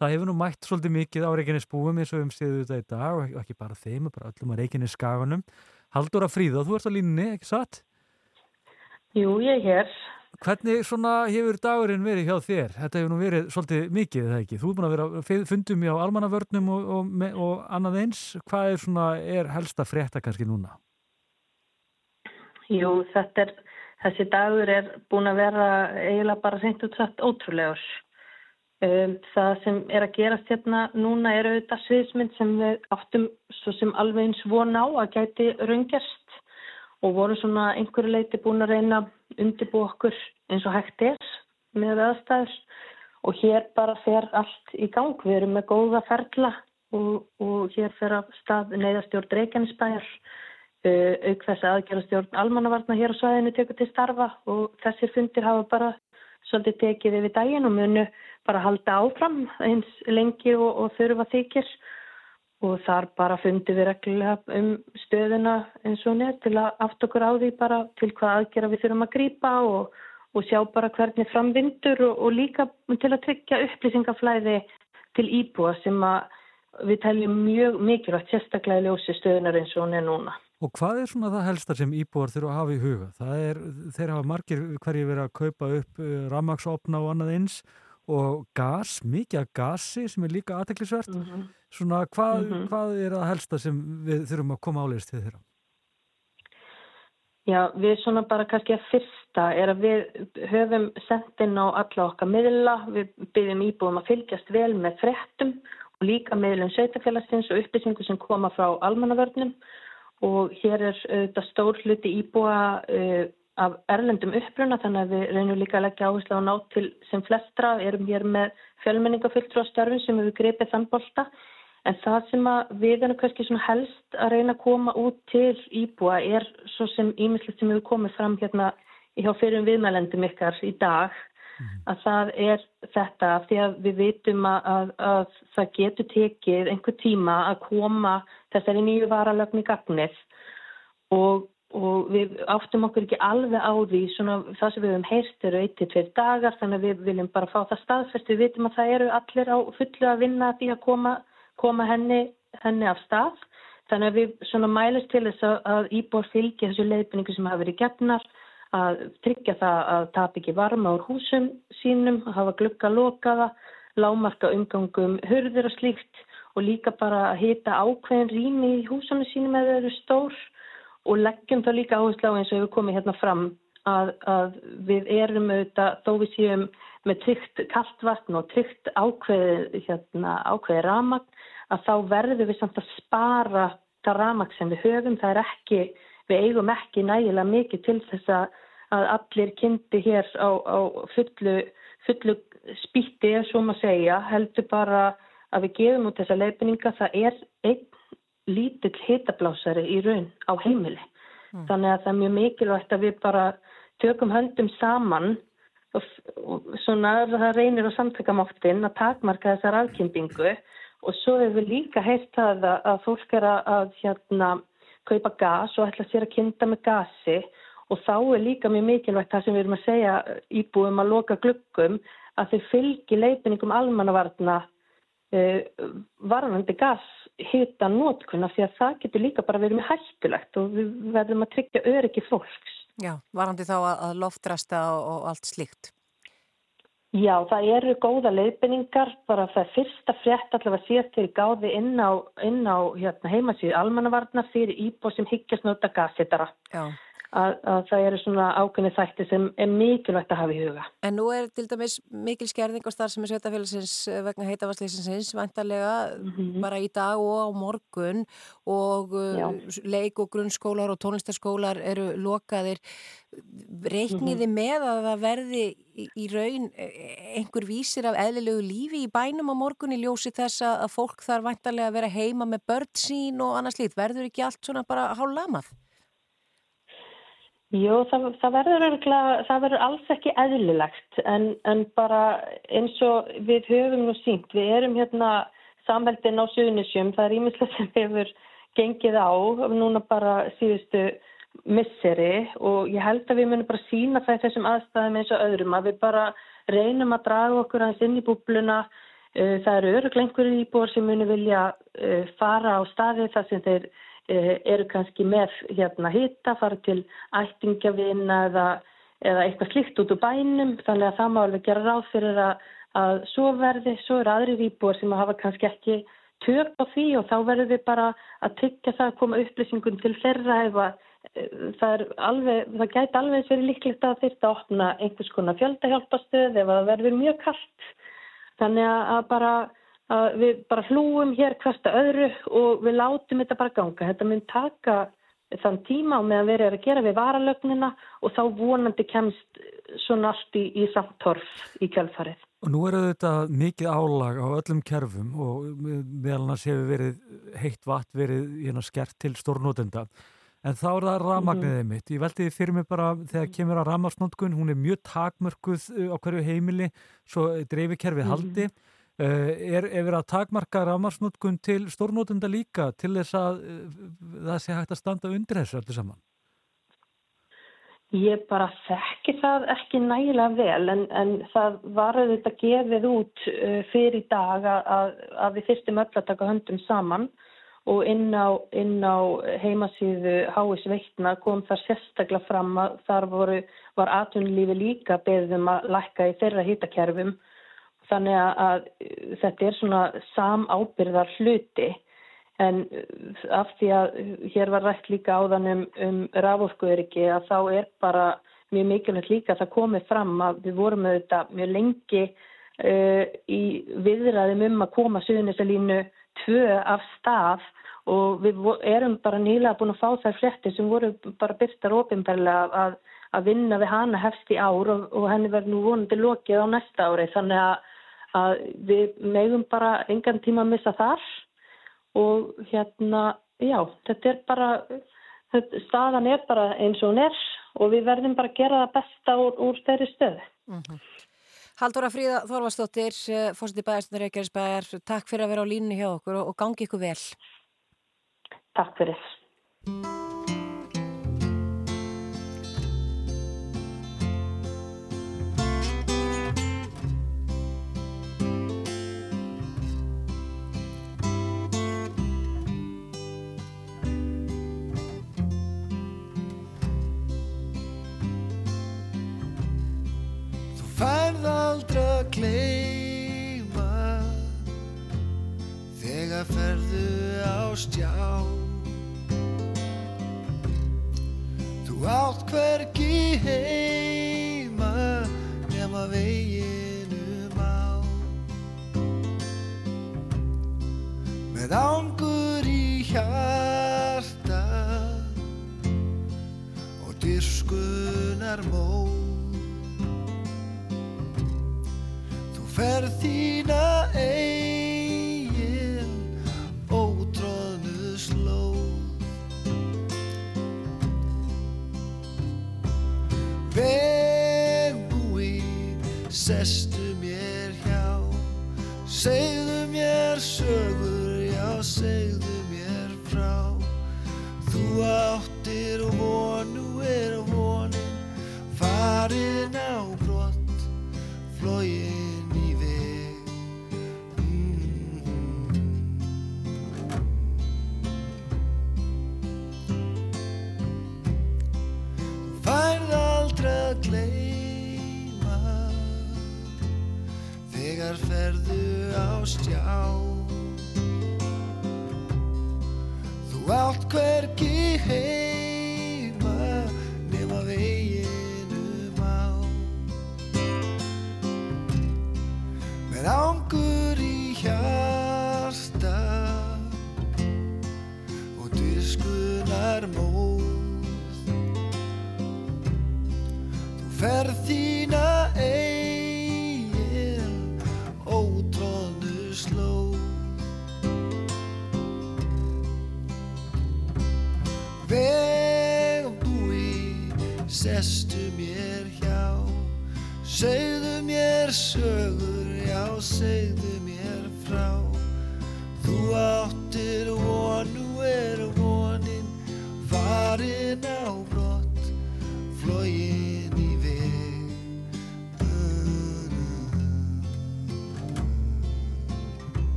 Það hefur nú mætt svolítið mikið á Reykjanesbúum eins og um stíðu þetta í dag og ekki bara þeim, bara öllum á Reykjaneskaganum. Haldura Fríða, þú ert á línni, ekki satt? Jú, ég er hér. Hvernig svona hefur dagurinn verið hjá þér? Þetta hefur nú verið svolítið mikið, eða ekki? Þú er búin að vera fundum í á almannavörnum og, og, og annað eins. Hvað er svona, er helsta frétta kannski núna? Jú, þetta er, þessi dagur er búin að vera eiginlega bara seint útsatt ótrúlegur. Um, það sem er að gerast hérna núna er auðvitað sviðsmynd sem við áttum svo sem alveg eins von á að gæti raungerst og voru svona einhverju leiti búin að reyna undirbú okkur eins og hægt er með aðstæður og hér bara fer allt í gang. Við erum með góða ferla og, og hér fer að stað neyðastjórn Reykjanesbæjar uh, auk þess aðgerastjórn almannavarna hér á svæðinu tekur til starfa og þessir fundir hafa bara svolítið tekið yfir daginn og munu bara halda áfram eins lengi og, og þurfa þykir og þar bara fundi við reglulega um stöðuna eins og neð til að aft okkur á því bara til hvað aðgera við þurfum að grýpa og, og sjá bara hvernig framvindur og, og líka til að tryggja upplýsingaflæði til íbúa sem við teljum mjög mikilvægt sérstaklega í ljósi stöðunar eins og neð núna. Og hvað er svona það helsta sem íbúar þurfa að hafa í huga? Það er, þeir hafa margir hverji verið að kaupa upp uh, rammaksopna og annað eins og gas, mikið af gasi sem er líka aðteklisvert. Mm -hmm. Svona hvað, mm -hmm. hvað er að helsta sem við þurfum að koma álegist til þeirra? Já, við svona bara kannski að fyrsta er að við höfum sendin á alla okkar miðla, við byggjum íbúum að fylgjast vel með frettum og líka miðlum sveitafélagsins og upplýsingu sem koma frá almannavörnum og hér er þetta uh, stór hluti íbúa uh, af erlendum uppruna þannig að við reynum líka að leggja áherslu á ná til sem flestra, erum hér með fjölmenningafulltrú á störfin sem við grepið þann bolta. En það sem við erum kannski helst að reyna að koma út til íbúa er svo sem ímislegt sem við komum fram hérna hjá fyrir viðmælendum ykkar í dag. Mm. að það er þetta því að við vitum að, að, að það getur tekið einhver tíma að koma þessari nýju varalögn í gagnið. Og og við áttum okkur ekki alveg á því svona það sem við hefum heyrst eru 1-2 dagar þannig að við viljum bara fá það staðfest. Við vitum að það eru allir á fullu að vinna því að koma, koma henni, henni af stað. Þannig að við svona mælist til þess að, íbúar fylgja þessu leifinningu sem hafa verið gefnar að tryggja það að tap ekki varma úr húsum sínum hafa glukka lokaða lámarka umgangum hörður og slíkt og líka bara að hita ákveðin rými í húsunum sínum eða eru stór og leggjum þá líka áherslu á eins og við komum hérna fram að, að við erum auðvitað þó við séum með tryggt kallt vatn og tryggt ákveði, hérna, ákveði ramagn að þá verður við samt að spara það ramagn sem við höfum. Það er ekki, við eigum ekki nægilega mikið til þess að allir kynnti hér á, á fullu, fullu spýtti, svo maður segja, heldur bara að við gefum út þessa leifinninga. Það er einn lítill hitablásari í raun á heimili. Mm. Þannig að það er mjög mikilvægt að við bara tökum höndum saman og, og svona það reynir á samtækamáttin að takmarka þessar afkynningu og svo hefur við líka heilt að, að fólk er að, að hérna, kaupa gas og ætla sér að kynna með gasi og þá er líka mjög mikilvægt það sem við erum að segja íbúum að loka glukkum að þau fylgi leifinningum almannavarna varðandi gas hita nótkunna því að það getur líka bara verið með hættulegt og við verðum að tryggja öryggi fólks. Já, varðandi þá að loftrasta og allt slíkt. Já, það eru góða leifinningar, bara það fyrsta frétt allavega síðast til gáði inn á, inn á hérna, heimasíðu almannavarnar fyrir íbóð sem higgjast nota gasitara. Já að, að það eru svona ákveðni þætti sem er mikilvægt að hafa í huga. En nú er til dæmis mikil skerðing og starf sem er sveitafélagsins eh, vegna heitavarsleisinsins vantarlega mm -hmm. bara í dag og á morgun og eh, Já. leik og grunnskólar og tónlistarskólar eru lokaðir. Reikniði mm -hmm. með að það verði í, í raun eh, einhver vísir af eðlilegu lífi í bænum á morgun í ljósi þess að fólk þarf vantarlega að vera heima með börn sín og annars lít. Verður ekki allt svona bara hálf lamað? Jú, það, það verður örgulega, það verður alls ekki eðlilegt en, en bara eins og við höfum nú sínt, við erum hérna samveldin á Suðunisjum, það er ímislega sem hefur gengið á núna bara síðustu misseri og ég held að við munum bara sína það í þessum aðstæðum eins og öðrum að við bara reynum að draga okkur aðeins inn í búbluna. Uh, það eru öruglengur íbúar sem munum vilja uh, fara á staði þar sem þeir eru kannski með hérna hitta, fara til ættingavina eða, eða eitthvað slikt út úr bænum þannig að það má alveg gera ráð fyrir að að svo verði, svo eru aðrir íbúar sem að hafa kannski ekki tök á því og þá verður við bara að tyggja það að koma upplýsingum til þeirra ef að eh, það, það gæti alveg verið líklegt að þetta opna einhvers konar fjöldahjálpastöð ef það verður mjög kallt. Þannig að bara að við bara hlúum hér hversta öðru og við látum þetta bara ganga. Þetta mun taka þann tíma og meðan við erum að gera við varalögnina og þá vonandi kemst svona allt í, í samtorf í kjálfarið. Og nú eru þetta mikið álag á öllum kerfum og meðal hans hefur verið heitt vatn verið hérna, skert til stórnótenda. En þá er það ramagnæðið mhm. mitt. Ég veldi því fyrir mig bara þegar kemur að ramarsnótkun, hún er mjög takmörkuð uh, á hverju heimili, svo dreifikerfið mhm. haldi. Mm -hmm. Er, er verið að takmarka ramarsnótkun til stórnótenda líka til þess að uh, það sé hægt að standa undir þessu öllu saman? Ég bara þekki það ekki nægilega vel en, en það var auðvitað gefið út uh, fyrir dag að, að við fyrstum öll að taka höndum saman og inn á, inn á heimasíðu Háis Veitna kom það sérstaklega fram að þar voru, var atvinnulífi líka beðum að lækka í þeirra hýtakerfum þannig að, að þetta er svona samábyrðar hluti. En uh, af því að hér var rætt líka áðan um, um raforkuðuriki að þá er bara mjög mikilvægt líka að það komið fram að við vorum með þetta mjög lengi uh, í viðræðum um að koma suðunisalínu tvö af stað og við erum bara nýlega búin að fá þær fletti sem voru bara byrtar ofinbarlega að, að vinna við hana hefst í ár og, og henni verður nú vonandi lokið á næsta ári þannig að, að við megum bara engan tíma að missa þar og hérna, já, þetta er bara, þetta, staðan er bara eins og hún er og við verðum bara að gera það besta úr, úr þeirri stöðu. Mm -hmm. Haldóra Fríða Þorvarsdóttir, eh, fórsiti bæjarstundur Reykjavísbæjar, takk fyrir að vera á línu hjá okkur og gangi ykkur vel. Takk fyrir. Aldra gleima þegar ferðu á stjá Þú átt hvergi heima nema veginum á. Með ángur í hjarta og dyrskunar mó ferð þína eigin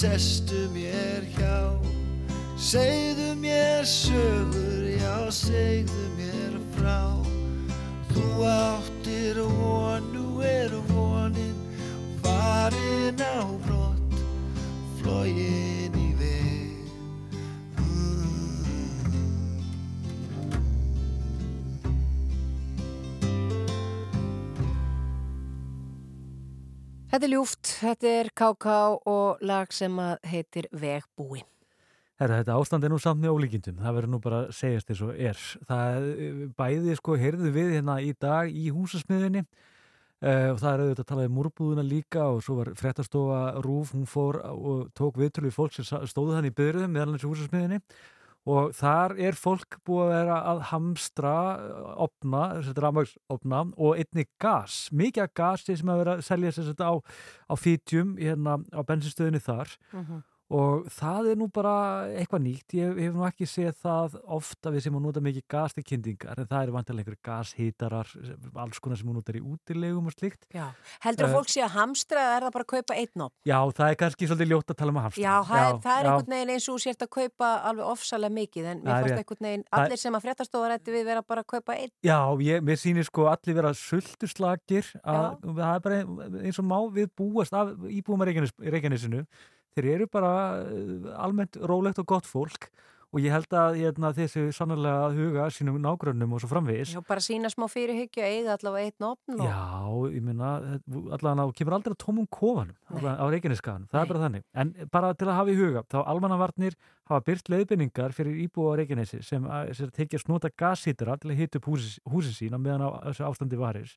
sestu mér hjá Segðu mér sögur, já, segðu mér frá. Þú áttir von, nú er vonin farin á brott Flógin í veg. Þetta er ljúft, þetta er KK og lag sem heitir Vegbúi. Herra, þetta ástand er nú samt með ólíkindum, það verður nú bara að segjast eins og er. Það bæði sko, heyrðu við hérna í dag í húsasmiðinni uh, og það er auðvitað að tala um múrbúðuna líka og svo var frettastofa Rúf, hún fór og tók viðtölu við fólk sem stóðu þannig í byrjuðum meðal hans í húsasmiðinni og þar er fólk búið að vera að hamstra opna, þetta rafmægsopna og einni gas, mikið af gasi sem að vera að selja sér á, á fítjum hérna á bensinstöðinni þar og það er nú bara eitthvað nýtt, ég hef nú ekki séð það ofta við sem að nota mikið gas til kyndingar en það eru vantilega einhverju gashítarar alls konar sem hún notar í útilegum og slikt Já, heldur að Eh, fólk sé að hamstra eða er það bara að kaupa einn opn? Já, það er kannski svolítið ljótt að tala um að hamstra Já, það er, það er já. einhvern veginn eins og sért að kaupa alveg ofsalega mikið en mér er fannst rétt. einhvern veginn, allir sem að fréttastofa rætti við vera bara að kaupa einn. Já, ég, mér sýnir sko allir vera sulturslagir að það er bara eins og má við búast af íbúum að Reykjanes, Reykjanesinu þeir eru bara eh, almennt rólegt og gott fólk og ég held að hérna, þessi sannarlega að huga sínum nágrönnum og svo framvegis. Já, bara sína smá fyrirhyggju að eiga allavega einn opn og... Já, ég minna, allavega þú kemur aldrei að tómum kofanum allavega á Reykjaneskaðan, það er bara þannig. En bara til að hafa í huga, þá almannavarnir hafa byrt leiðbynningar fyrir íbúa á Reykjanesi sem að, sem tekja snúta gasítara til að hita upp húsi, húsi sína meðan á þessu ástandi varir.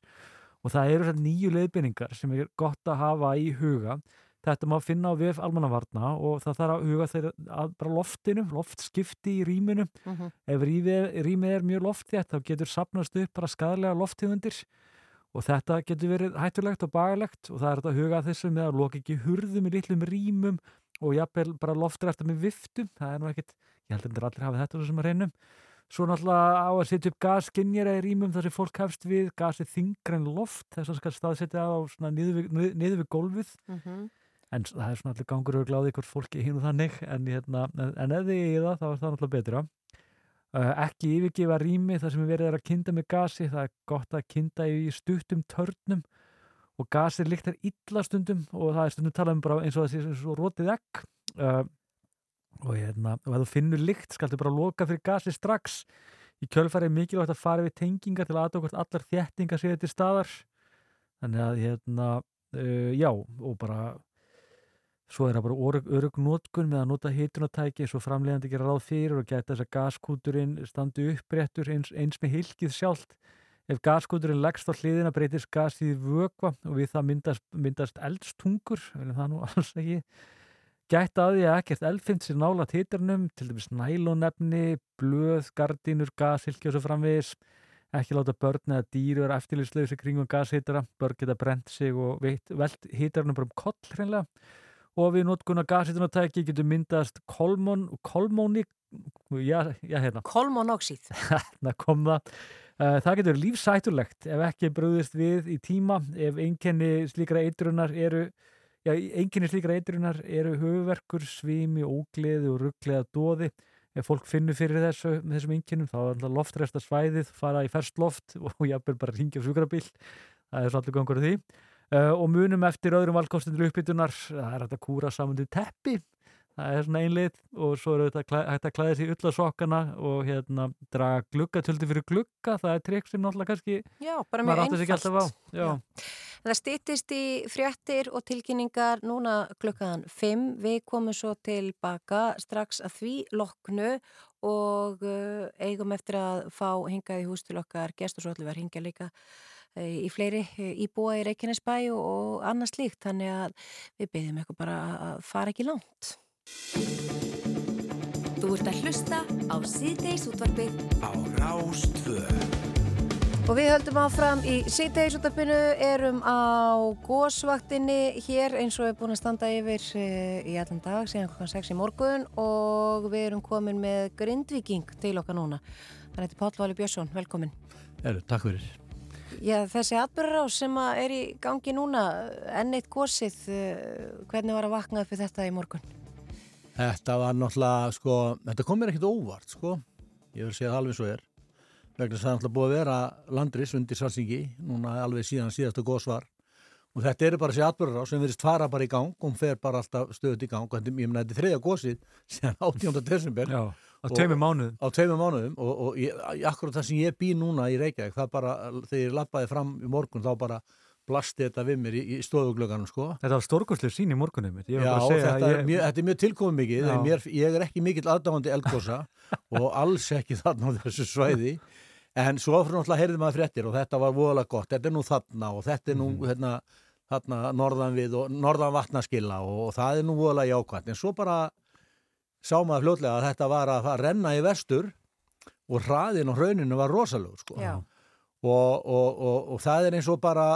Og það eru nýju leiðbynningar sem er gott að hafa í huga Þetta má finna á VF almannavarna og það þarf að huga þeirra að bara loftinu, loftskipti í rýminu. Mhm. Ef rýmið, rýmið er mjög loftþétt þá getur sapnast upp bara skadalega lofttegundir og þetta getur verið hættulegt og bagalegt og það er að huga að þessu með að loka ekki hurðum í litlum rýmum og jafnvel bara loftræfta með viftum. Það er nú ekkit, ég held að þetta allir hafa þetta sem að reynum. Svo náttúrulega á að setja upp gasskinjara í rýmum þar sem fólk hefst við gasið þingra en loft þess að staðsetja það á niður við, niður- við gólfið Mhm. En það er svona allir gangur og gláði hvort fólki og þannig en, hérna, en, þið í það þá er það náttúrulega betra. Uh, ekki yfirgefa rými þar sem verið er að kynda með gasi það er gott að kynda í stuttum törnum og gasið líktar illa stundum og það er stundum talað um bara eins og það sé svo rótið ekk uh, og, hérna, og ef þú finnur lykt skaltu bara loka fyrir gasi strax. Í kjölfæri er mikilvægt að fara við tengingar til að aðtökast allar þéttingar séu til staðar. Þannig að hérna, uh, já og bara svo er það bara örug, örug notkun með að nota hitunatæki svo framleiðandi gera ráð fyrir og geta þess að gaskúturinn standi uppréttur eins, eins með hilkið sjálft. Ef gaskúturinn leggst á hliðina breytist gasið í vökva og við það myndast, myndast eldstungur en það nú [LAUGHS] alls ekki. Gætt að því að ekkert eldfimt sér nála hitarnum, til dæmis nælonefni blöð, gardínur, gashilki og svo framvegis. Ekki láta börn eða dýr vera eftirlýslausi kringum gashitara. Börn geta brent sig og velt hitarnum bara um koll hreinlega og við notkuna gashitunatæki getur myndast kolmón, kolmóni já, já, hérna. Kolmónoxíð þarna [LAUGHS] kom það. Uh, það getur lífsættulegt ef ekki brúðist við í tíma ef einkenni slíkra eitrunar eru já, einkenni slíkra eitrunar eru höfuverkur, svimi, ógleði og ruggleða dóði ef fólk finnur fyrir þessu, þessum einkennum þá er loftresta svæðið, fara í ferst loft og jafnvel bara ringja á sjúkrabíl. Það er svo allir gangur því uh, og munum eftir öðrum valkostundur uppbytunar það er hægt að kúra saman til teppi. Það er svona einlið og svo eru þetta hægt að klæða sér ull á sokkana og hérna draga gluggatöldi fyrir glugga, það er trikk sem náttúrulega kannski Já, bara mjög einfalt. Já. Það stýttist í fréttir og tilkynningar núna klukkaðan 5. Við komum svo tilbaka strax að því loknu og uh, eigum eftir að fá hingað í hús til okkar gestur var hingað líka í fleiri uh, íbúa í Reykjanesbæ og, og annars líkt, þannig að við byggjum eitthvað bara að fara ekki langt. Þú ert að hlusta á síðdeis útvarfið á Rástvöð. Og við höldum áfram í síðdegisúttarpinu, erum á gósvaktinni hér eins og er búin að standa yfir eh, í allan dag síðan klokkan 6 í morgun og við erum komin með grindviking til okkar núna. Það er Páll Vali Björnsson, velkomin. Eru, takk fyrir. Já, þessi atbyrgar á sem er í gangi núna, enn eitt gósið, eh, hvernig var að vakna upp við þetta í morgun? Þetta var náttúrulega, sko, þetta kom mér ekkit óvart, sko. Ég vil segja það alveg svo er. Vegna þess að það er náttúrulega búið að vera landris undir salsingi, núna alveg síðan síðasta góðsvar. Og þetta eru bara þessi atbyrður á sem verist fara bara í gang og hún fer bara alltaf stöðut í gang. Og þetta, ég menna, þetta er þriðja góðsið síðan 18. desember. Já, á tveimur mánuðum. Á tveimur mánuðum og, og ég, akkurat það sem ég bý núna í Reykjavík, það bara, þegar ég lappaði fram í morgun, þá bara blasti þetta við mér í, í stofuglöganum sko. Þetta var stórkoslega sín í morgunum Já, þetta ég... mjög, þetta er mjög tilkomið mikið mér, ég er ekki mikill aðdáðandi eldgósa [LAUGHS] og alls ekki þarna á þessu svæði en svo fyrir náttúrulega heyrðum maður fréttir og þetta var voðalega gott, þetta er nú þarna og þetta er nú mm. hérna, þarna norðan við og norðan vatnaskilla og, og það er nú voðalega jákvæmt en svo bara sá maður fljóðlega að þetta var að, að renna í vestur og hraðin og hrauninu var rosalega sko. og, og, og það er eins og bara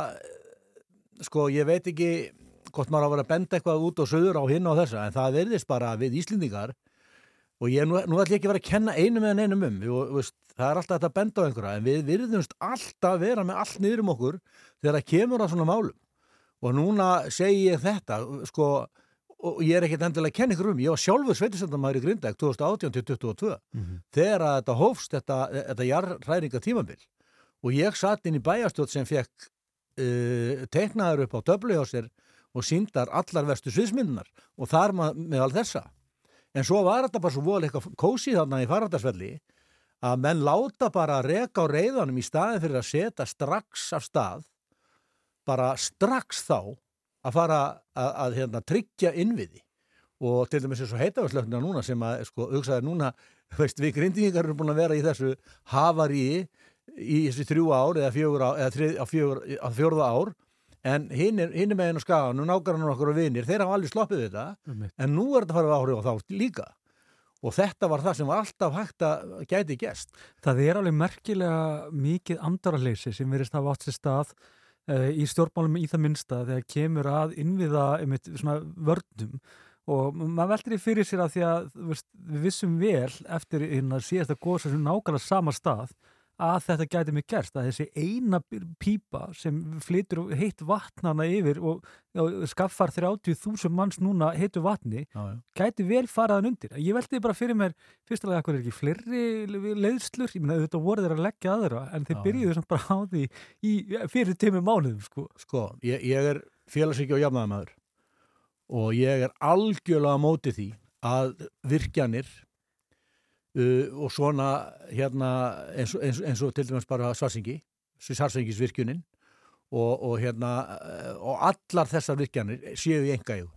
sko ég veit ekki hvort maður á að vera að benda eitthvað út og söður á hinn og þessa en það verðist bara við Íslendingar og ég nú, nú ætlum ég ekki að vera að kenna einu með einum um og, veist, það er alltaf þetta að benda á einhverja en við virðumst alltaf vera með allt niður um okkur þegar það kemur á svona málum og núna segi ég þetta sko og ég er ekkert endilega að kenna ykkur um ég var sjálfur sveitisendamæri í Grindag 2018-2022 mm -hmm. þegar að þetta hófst þetta, þetta jarðræringa tímabil og ég satt inn í bæjastjótt sem fekk uh, teiknaður upp á döblu hjá sér og síndar allar vestu sviðsmyndunar og þar með all þessa. En svo var þetta bara svo eitthvað kósið þarna í farhandarsvelli að menn láta bara að reka á reyðanum í staðin fyrir að setja strax af stað, bara strax þá að fara að, að hérna, tryggja innviði. Og til dæmis eins og heitafjörslöfnina núna sem að sko hugsaði núna, veist við grindingar eru búin að vera í þessu havaríi í þessi þrjú ár eða fjögur ár eða þrið, á, fjögur, á fjórða ár. En hinn er, með henn og skaga nú nákvæmlega nokkur og vinir, þeir hafa alveg sloppið þetta um en nú er þetta fara að áhrif á þá líka. Og þetta var það sem var alltaf hægt að gæti gæst. Það er alveg merkilega mikið andaraleysi sem verist að hafa átt sér stað í stjórnmálum í það minnsta þegar kemur að innviða svona vörnum. Og maður veldur í fyrir sér að því að við vissum vel eftir síðasta góðs sem nákvæmlega sama stað að þetta gæti mig gerst, að þessi eina pípa sem flytur heitt vatnana yfir og, og skaffar 30.000 manns núna heitu vatni, já, já. gæti vel faraðan undir. Ég veldi bara fyrir mér fyrstulega að hvað er ekki flerri leiðslur, ég minna þetta voru þeir að leggja aðra en þeir já, byrjuðu svona bara á því í, fyrir tími mánuðum sko. Sko, ég, ég er félagsvíki og jafnaðamæður og ég er algjörlega mótið því að virkjanir Uh, og svona hérna eins, eins, eins og til dæmis bara Svarsingi Svarsingisvirkjunin og, og hérna uh, og allar þessar virkjanir séu í yfir,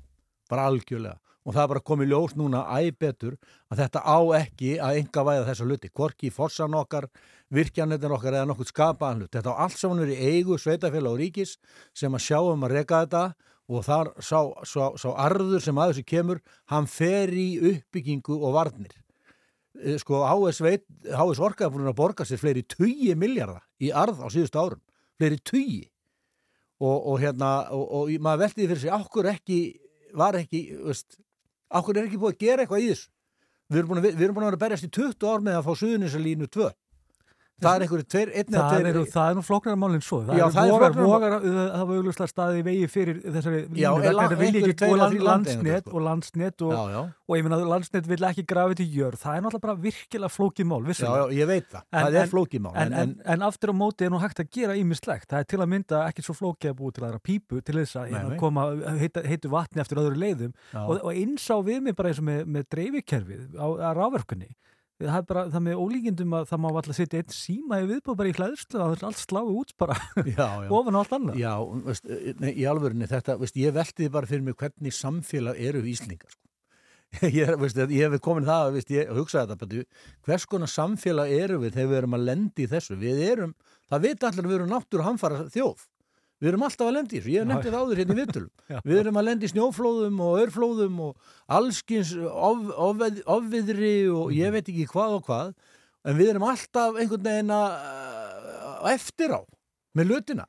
bara algjörlega. Og það er bara komið ljós núna æg betur að þetta á ekki að enga væða þessa luti, hvorki fórsan okkar virkjanir okkar eða nokkur skapaðan hlut. Þetta á allt saman verið eigu sveitafélag og ríkis sem að sjáum að reyka þetta og þar sá, sá, sá arður sem að þessu kemur, hann fer í uppbyggingu og varnir sko HS, HS Orka er búin að borga sér fleiri 20 miljardar í arð á síðustu árum. Fleiri 20 og, og hérna og, og maður veldiði fyrir sig ákkur ekki var ekki ákkur er ekki búin að gera eitthvað í þessu? Við erum búin að, við erum búin að vera berjast í 20 ár með að fá suðunisalínu 2 það er einhverju tveir, einn eða Það tveir eru, það er nú flóknara málinn svo. Það Já, eru það er vogar, mál. vogar, það var auglustlega staðið í vegi fyrir þessari Já, en þetta einhverjir ekki tveir og eða land, þrír landeigendur, landsnet sko. og landsnet og, Já, já. og ég finna að landsnet vil ekki þetta í jörð. Það er náttúrulega bara virkilega flókið mál, Já, vissulega. já, ég veit það, það er flókið mál En, en, en aftur á móti er nú hægt að gera ímislegt. Það er til að mynda ekki svo flókið að búi til aðra pípu til þess að hérna, koma heitu vatni eftir öðru leiðum Já. og, og og. Það er bara það með ólíkindum að það má alltaf setja einn síma í viðbúð bara í hlæðslu að það er allt sláið út bara já, já. [LAUGHS] ofan á allt annað. Já, veist, nei, í alvörinni þetta, veist, ég veltiði bara fyrir mig hvernig samfélag eru Íslingar sko. [LAUGHS] ég, veist, ég hef komin það veist, ég hugsaði þetta, betur, hvers konar samfélag eru við þegar við erum að lendi í þessu við erum, það veit allir að við erum náttúru hamfara þjóð Við erum alltaf að lendi ég hef þetta áður hérna í vitulum. [LAUGHS] Já. Við erum að lendi snjóflóðum og örflóðum og allskins of, ofveð, ofviðri og ég veit ekki hvað og hvað, en við erum alltaf einhvern veginn að eftir á með lutina.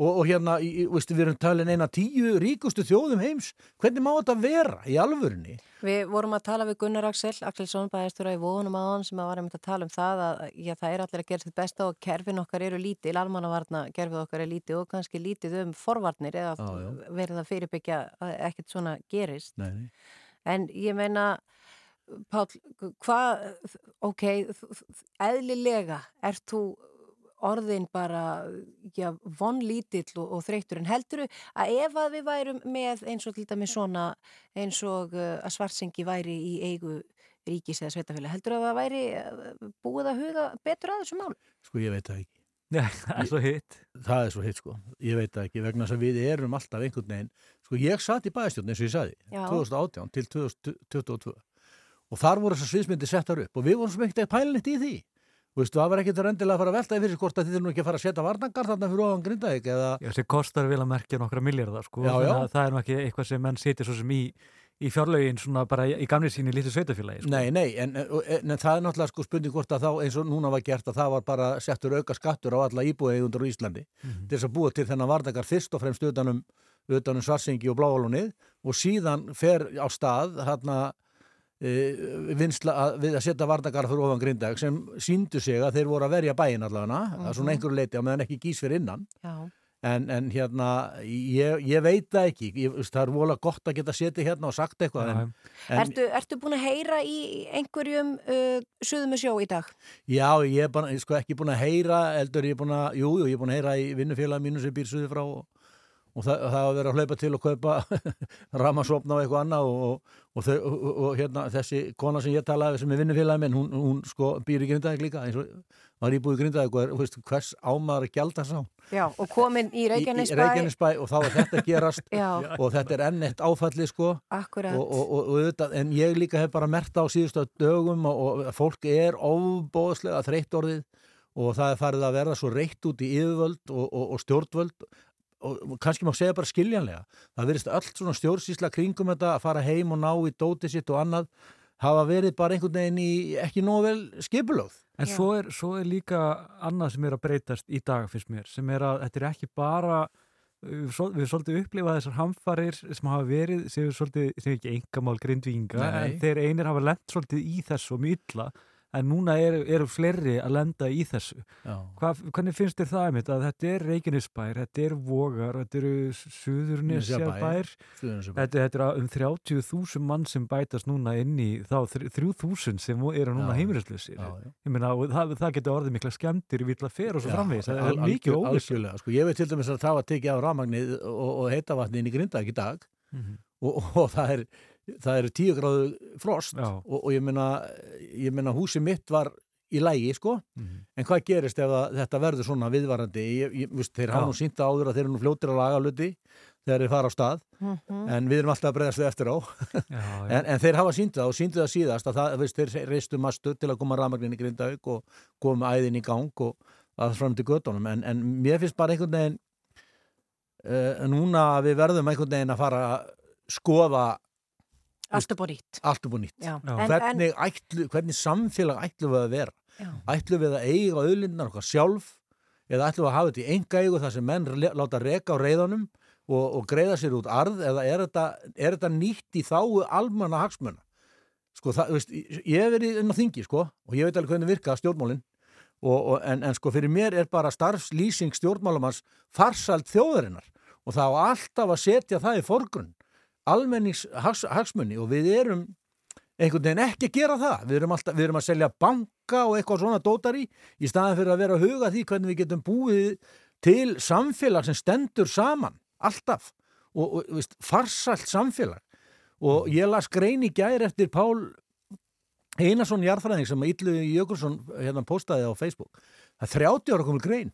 Og, og hérna, í, veistu, við erum talin eina tíu ríkustu þjóðum heims. Hvernig má þetta vera í alvörinni? Við vorum að tala við Gunnar Axel, Axelsson bæðistura í vóðunum aðan sem að varum að tala um það að já, það er allir að gera sitt besta og kerfin okkar eru lítið, almannavarna kerfið okkar er lítið og kannski lítið um forvarnir eða já. verið að fyrirbyggja að ekkert svona gerist. Nei, nei. En ég meina, Pál, hvað, ok, eðlilega ert þú orðin bara, já, vonlítill og, og þreytur en heldur að ef að við værum með eins og til dæmis svona eins og uh, að svartsengi væri í eigu ríkis eða sveitafélag, heldur að það væri uh, búið að huga betur að þessu mál? Sko, ég veit það ekki. Já, [LAUGHS] það er svo hitt. Það er svo hitt, sko. Ég veit það ekki, vegna þess að við erum alltaf einhvern veginn. Sko, ég satt í bæðstjórn, eins og ég sagði, Já. 2018 til 2022 og þar voru þessar sviðsmyndi settar upp og við vorum sem ekkert pælinett í því. Veistu, það var ekkert rendilega að fara að velta yfir hvort að þið er nú ekki að fara að setja varnangar þarna fyrir ofan grindaðik eða... Já, sem kostar vel að merkja nokkra miljardar sko. Já, já. Það er nú ekki eitthvað sem menn setja svo sem í, í fjárlögin svona bara í, í gamli síni lítið sveitafélagi sko. Nei, nei, en, en, en það er náttúrulega sko spurning hvort að þá eins og núna var gert að það var bara settur auka skattur á alla íbúiðegundur á Íslandi Mhm. til þess að búa til þennan varnangar fyrst og fremst utanum, utanum svarsengi og bláalunið og síðan fer á stað hérna vinsla að, við að setja varnangar fyrir ofan grindag sem síndu sig að þeir voru að verja bæin allavega, mm -hmm. svona einhverju leiti á meðan ekki gís fyrir innan. En, en hérna, ég, ég veit það ekki, ég, það er vola gott að geta setið hérna og sagt eitthvað. En, en, Ertu, ertu búin að heyra í einhverjum uh, suðum sjó í dag? Já, ég er bara, sko ekki búin að heyra, eldur ég er búin að, jú, jú, ég er búin að heyra í vinnufélagi mínu sem býr suði frá og, og það, það að vera að hlaupa til og kaupa [LAUGHS] ramasopna og eitthvað annað og, og, og, þau, og, og hérna þessi kona sem ég talaði sem er vinnufélagi minn, hún, hún sko býr í Grindavík líka, eins og var íbúið í Grindavík og er, veist, hvers ámaður að gjalda sá. Já, og komin í Reykjanesbæ. Í, í Reykjanesbæ og þá er þetta gerast [LAUGHS] og þetta er enn eitt áfalli sko. Og, og, og, og auðvitað, en ég líka hef bara mert á síðustu dögum og, og fólk er óbóðslega þreytt orðið og það er farið að verða svo reitt út í yfirvöld og, og, og stjórnvöld og kannski má segja bara skiljanlega. Það verðist allt svona stjórnsísla kringum þetta að fara heim og ná í dótið sitt og annað hafa verið bara einhvern veginn í ekki nóg vel skipulögð. En svo er, svo er líka annað sem er að breytast í dag fyrst mér, sem er að þetta er ekki bara við við svolítið upplifað þessar hamfarir sem hafa verið, sem er svolítið sem er ekki engamál grindvíkinga, Nei. en þeir einir hafa lent svolítið í þessu mjög illa en núna eru, eru fleiri að lenda í þessu. Já. Hvað, hvernig finnst þér það einmitt að þetta er Reykjanesbær, þetta er Vogar, þetta eru Suðurnesjabær, þetta, þetta er um 30.000 mann sem bætast núna inn í þá þr- 3.000 sem eru núna og það, það getur orðið mikla skemmtir í vill að fer og svo framvegis. Það er mikið algjör- óviss. algjörlega, sko, ég veit til dæmis að það var tekið af rafmagnið og, og heitavatni inn í Grindavík í dag Mhm. og, og það er það eru tíu gráðu frost og, og ég meina ég meina húsi mitt var í lægi sko. Mhm. en hvað gerist ef að þetta verður svona viðvarandi? Ég, ég, veist, þeir hafa nú sínt áður að þeir eru nú fljótir að laga hluti þegar þeir fara á stað. Mhm. en við erum alltaf að breyðast við eftir á. Já, [LAUGHS] já. en, en þeir hafa sínt það og síndu það síðast að það, veist, þeir reistu mastur til að koma rafmagnin í Grindavík og koma æðin í gang og að fram til göttunum en, en mér finnst bara einhvern veginn uh, núna að við verðum einhvern veginn að fara að skoða Allt upp á nýtt. allt upp og nýtt. Hvernig, ætlu, hvernig samfélag ætlum við að vera? Já. ætlum við að eiga auðlindar okkar sjálf eða ætlum við að hafa þetta í enga eigu þar sem menn láta reka á reyðanum og, og greiða sér út arð eða er þetta, er þetta nýtt í þáu almanna hagsmuna? Sko það, þú veist, ég hef verið inn á þingi sko og ég veit alveg hvernig virka stjórnmálin og, og, en, en sko fyrir mér er bara starfslýsing stjórnmálamanns farsalt þjóðarinnar og það á alltaf að setja það í forgrunn almennings hags, hagsmunni og við erum einhvern veginn ekki að gera það. Við erum, alltaf, við erum að selja banka og eitthvað svona dótari í staðan fyrir að vera að huga því hvernig við getum búið til samfélag sem stendur saman alltaf. Og, og veist, farsalt samfélag. Og ég las grein í gær eftir Pál Einarsson Jarðfræðing sem Ítlu Jökulsson hérna postaði á Facebook. Það er 30 ára komið grein.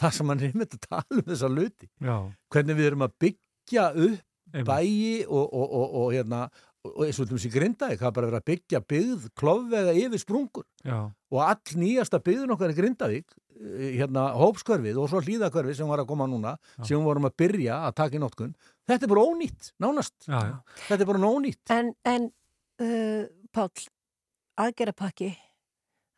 Það sem hann er með að tala um þessa luti Já. hvernig við erum að byggja upp. Bæi og, og, og, og hérna og eins og til þessi grindaði, það er bara verið að byggja byggð klofvega yfir sprungur Já. og all nýjasta byggðun okkar í Grindavík eh, hérna hópskörfið og svo hlýðakörfið sem var að koma núna sem við vorum að byrja að taka í nótkun þetta er bara ónýtt, nánast Já, já. þetta er bara ónýtt En, en uh, Páll, aðgerapakki Já.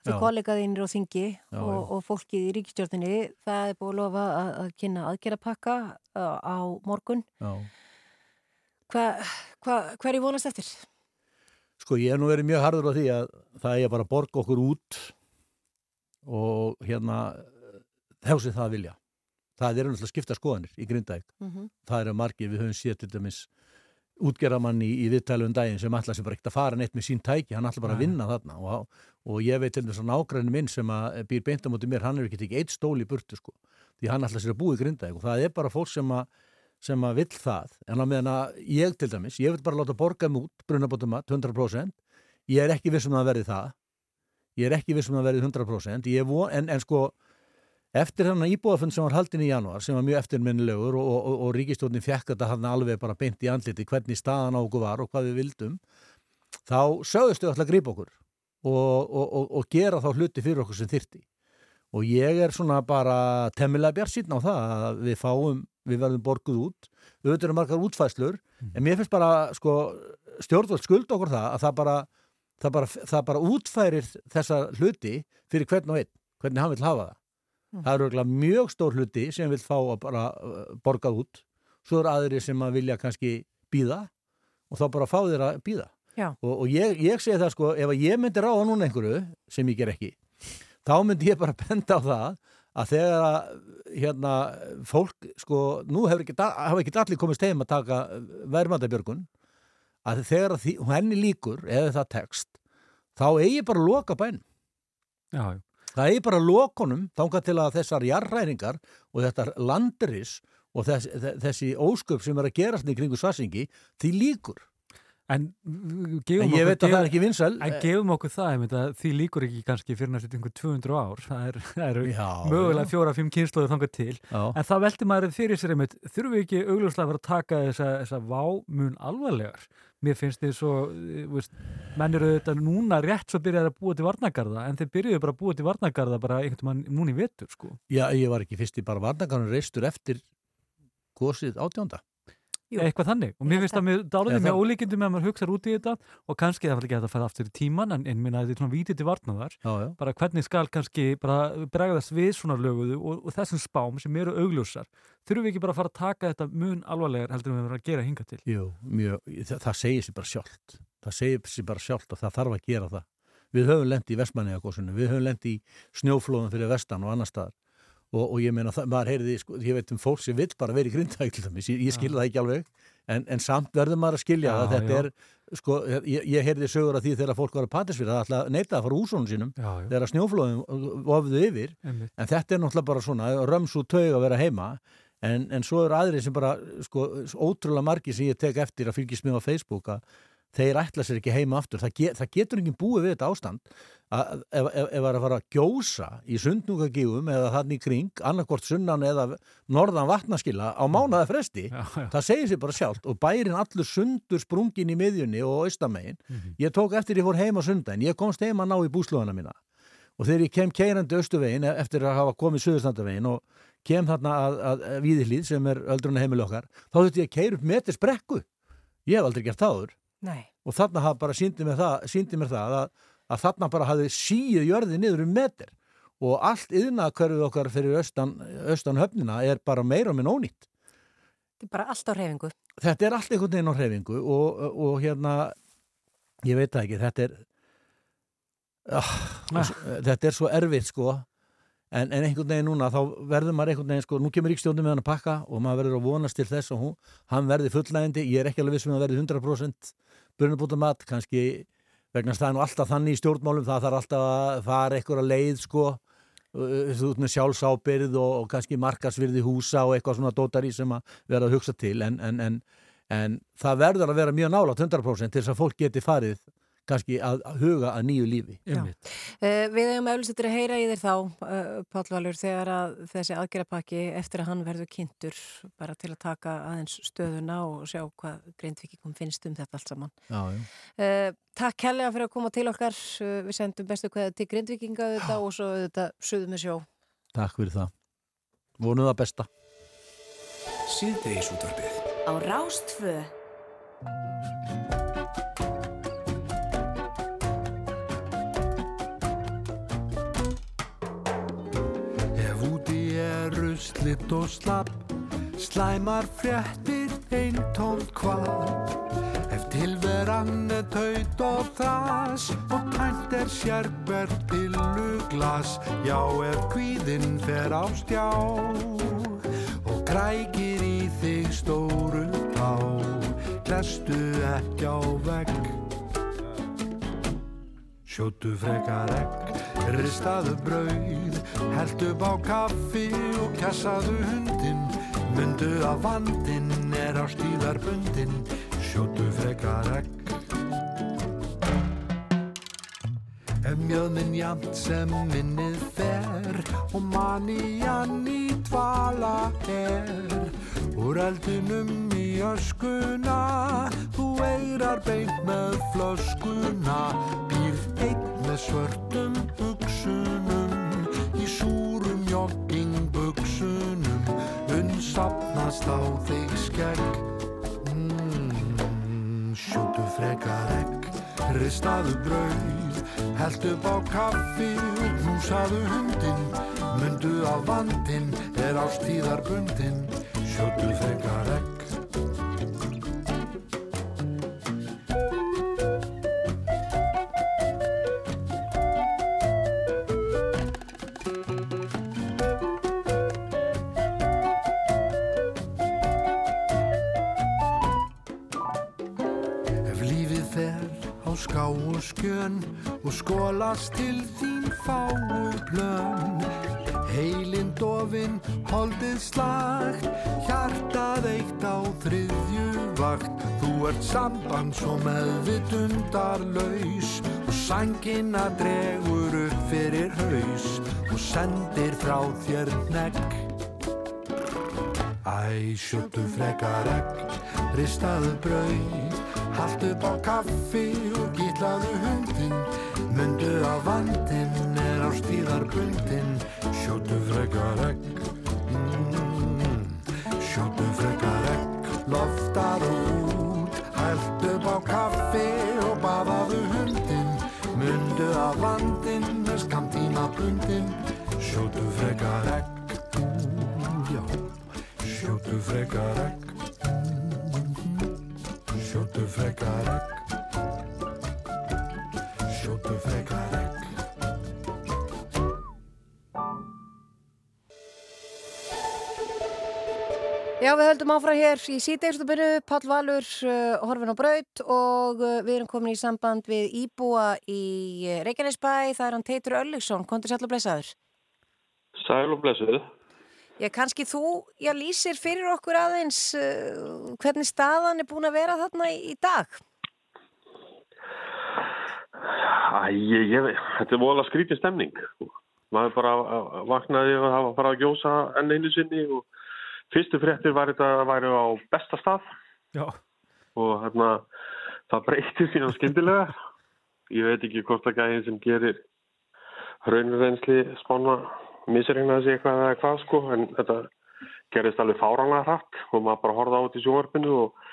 því kollegaðinir á þingi Já, og, já. og fólkið í ríkistjórninni það er búið að lofa að, að kynna aðgerapakka uh, á morgun Já. Hvað hva, hva er ég vonast eftir? Sko ég hef nú verið mjög harður á því að það er bara að borga okkur út og hérna þessi það vilja. Það eru náttúrulega skipta skoðanir í Grindavík. Mhm. Það eru margir, við höfum séð til dæmis útgerramann í, í viðtælu um daginn sem ætla sem bara ekkert að fara neitt með sín tæki, hann ætla bara að vinna þarna og, og ég veit til þess að nágræni minn sem að býr beint á móti mér, hann er ekki ekki eitt stól í burtu sko, því hann ætla sér að búa í Grindavík og það er bara fólk sem að sem að vill það, en á meðan að ég til dæmis, ég vil bara láta borga um út brunabótuma 100%, ég er ekki vissum að það verði það ég er ekki vissum að það verði 100% ég von, en, en sko eftir þannig íbúðafund sem var haldin í januar sem var mjög eftirminnilegur og, og, og, og ríkistjórnin fekk þetta hann alveg bara beint í andliti hvernig staðan á okkur var og hvað við vildum þá sögðustu alltaf að grípa okkur og gera þá hluti fyrir okkur sem þyrti og ég er svona bara temmilega bjart síðan á það að við fáum, við verðum borguð út. Auðvitað eru margar útfæslur en mér finnst bara sko stjórnvöld skuld okkur það að það bara það bara, það bara útfærir þessa hluti fyrir hvern og einn hvernig hann vil hafa það. Það eru mjög stór hluti sem vil fá að bara uh, borgað út. Svo eru aðri sem að vilja kannski býða og þá bara fá þeir að býða og, og ég, ég segi það sko ef að ég myndi ráða núna einhverju sem ég ger ekki þá myndi ég bara [LAUGHS] benda á það að þegar að hérna fólk sko nú hefur ekki, hafa ekki allir komist heim að taka verðmandabjörgun að þegar að því, henni líkur eða það tekst þá eigi bara loka bæn Já, það eigi bara honum þangað til að þessar jarræringar og þetta landris og þess, þessi ósköp sem er að gerast í kringu svarsingi því líkur En, En ég veit að það er ekki vinsæl. En gefum okkur það, að því líkur ekki kannski fyrir næstu einhver 200 ár. Það er, eru Já, mögulega fjóra-fimm kynnslóður þangað til. Já. En það velti maður fyrir sér einmitt, þurfum við ekki augljóslega að vera að taka þessa, þessa vámun alvarlegar? Mér finnst þið svo, eh, veist, menn eru þetta núna rétt svo byrjaði að búa til varnagarða, en þeir byrjuðu bara að búa til varnagarða bara einhvern mann núna í vetur, sko. Já, ég var ekki fyrst í bara varnagarnir reistur eftir gósið átjónda. Jú. Eitthvað þannig. Og mér finnst það með dálítið með það- ólíkindum með að maður hugsaður út í þetta og kannski það var ekki að fara aftur í tíman en, en minna þetta er svona vítið til varnaðar. Já, já. Bara hvernig skal kannski bara bregðast við svona löguðu og, og þessum spám sem eru augljósar. Þurfum við ekki bara að fara að taka þetta mun alvarlegar heldur við verðum að gera hinga til? Jú, mjög, það, það segir sér bara sjálft. Það segir sér bara sjálft og það þarf að gera það. Við höfum lendi í Vestmanniðagósinu, við höfum lendi í snjóflóðum fyrir vestan og annar staðar. Og, og ég meina, það, maður heyrði, sko, ég veit um fólk sem vill bara vera í grindæk til dæmis, ég, ég skilja það ekki alveg, en, en samt verður maður að skilja Já, að þetta já. er, sko, ég, ég heyrði sögur af því þegar fólk var að patisfyrir, það ætla að neita að fara úsónum sínum, Já, þegar snjóflóðum ofðu yfir, Einmitt. en þetta er náttúrulega bara svona röms og taug að vera heima en, en svo eru aðri sem bara sko, ótrúlega margi sem ég tek eftir að fylgjast með á Facebook að þeir ætla sér ekki heima aftur. Það, get, það getur ekki búið við þetta ástand. Að ef, ef, ef það er að fara að gjósa í sundnúkagífum eða þannig kring annarkvort sunnan eða norðan vatnaskila á mánaða fresti Já, já. það segir sér bara sjálft og bærin allur sundur sprungin í miðjunni og austamegin Mhm. ég tók eftir ég fór heim á sundaginn ég komst heim að ná í búslóðana mína. Og þegar ég kem keirandi austuvegin eftir að hafa komið söðurstandavegin og kem þarna að, að, að Víðihlíð sem er öldruna heimil okkar þá þurfti ég að keira upp metri sprekku ég hef aldrei gert það áður Nei. og þarna bara síndi mér það, síndi mér það að, að þarna bara hafði síið jörði niður um meter og allt yðna hverfið okkar fyrir austan, austan höfnina er bara meira og minn ónýtt Þetta er bara allt á reyfingu. þetta er allt einhvern veginn á hreyfingu og, og hérna ég veit það ekki, þetta er ah, Ah. þetta er svo erfitt sko en, en einhvern veginn núna þá verður maður einhvern veginn sko, nú kemur ríkstjóndum með hann að pakka og maður verður að vonast til þess og hún, hann verði fullnægindi, ég er ekki alveg vissum að verði 100% brunabúta mat, kannski vegna staðinu alltaf þannig í stjórnmálum það þarf alltaf að fara einhverja leið sko, þú veist með sjálfsábyrð og, og kannski markasvirði húsa og eitthvað svona dótari sem að vera að hugsa til en, en, en, en það verður að vera mjög nála 100% til þess að fólk geti farið kannski að huga að nýju lífi. Uh, Við hefum eflistur að heyra í þér þá uh, Páll Valur þegar að þessi aðgerapakki eftir að hann verður kynntur bara til að taka aðeins stöðuna og sjá hvað Grindvíkikum finnst um þetta allt saman. Já, já. Uh, Takk kærlega fyrir að koma til okkar. Við sendum bestu hvað til Grindvíkinga þetta og svo þetta suðum við sjó. Takk fyrir það. Vonuð það besta. Síðdeis útvarfið Á Rástfö Slitt og slapp, slæmar fréttir, einn tómt hvað. Ef tilveran er taut og þas og tænt er sérkvert pilluglas, já ef kvíðinn fer á stjá og grækir í þig stóru tá, glestu ekki á vegg. Sjótu frekar egg, ristaðu brauð, heldu bá kaffi og kassaðu hundin. Mundu að vandin er á stíðarbundin, sjótu frekar egg. Ef mjöðminn jamt sem minnið fer og manían í dvala er, úr eldinum í öskuna, þú eirar beint með flöskuna, býr einn með svörtum unnsapnast á þig skegg. Mm, sjótu frekar egg, ristaðu brauð, held upp á kaffi og knúsaðu hundin, mundu að vandin er á stíðarbundin, sjótu frekar egg. Skólast til þín fáu plön Heilin dofin, holdið slagt hjartað eitt á þriðju vakt. Þú ert samband svo meðvitundar laus og sangina dregur upp fyrir haus. Og sendir frá þér negg Æ, sjötu frekar egg, ristaðu brauð. Haldt upp á kaffi og gítlaðu hundin Mundu að vandin er á stíðarbundin Sjótu frekar egg. Mm, Sjótu frekar egg. Loftaðu út. Haldt upp á kaffi og baðaðu hundin Mundu að vandin er skamtíma bundin Sjótu frekar Já. Sjótu frekar egg. Sjótu frekar egg Já, við höldum áfram hér í síðdegistabinu, Pall Valur, uh, horfin á braut og uh, við erum komin í samband við Íbúa í uh, Reykjanesbæ, það er hann Teitur Ölliksson, kontur sæl og blessaður. Sæl og blessuð. Já, kannski þú, já, lýsir fyrir okkur aðeins uh, hvernig staðan er búin að vera þarna í, í dag? Æ, ég, ég, þetta er volað skrítið stemning. Maður bara vaknaði og hafa bara að gjósa enn einu sinni og fyrstu fréttir var þetta væri á besta stað Já. og hérna það breytir síðan skyndilega. Ég veit ekki hvort að gæðin sem gerir raunverðensli spána misreiknaði sig eitthvað eða hvað sko en þetta gerist alveg fáránlega hratt og maður bara horfði á þetta í sjónvarpinu og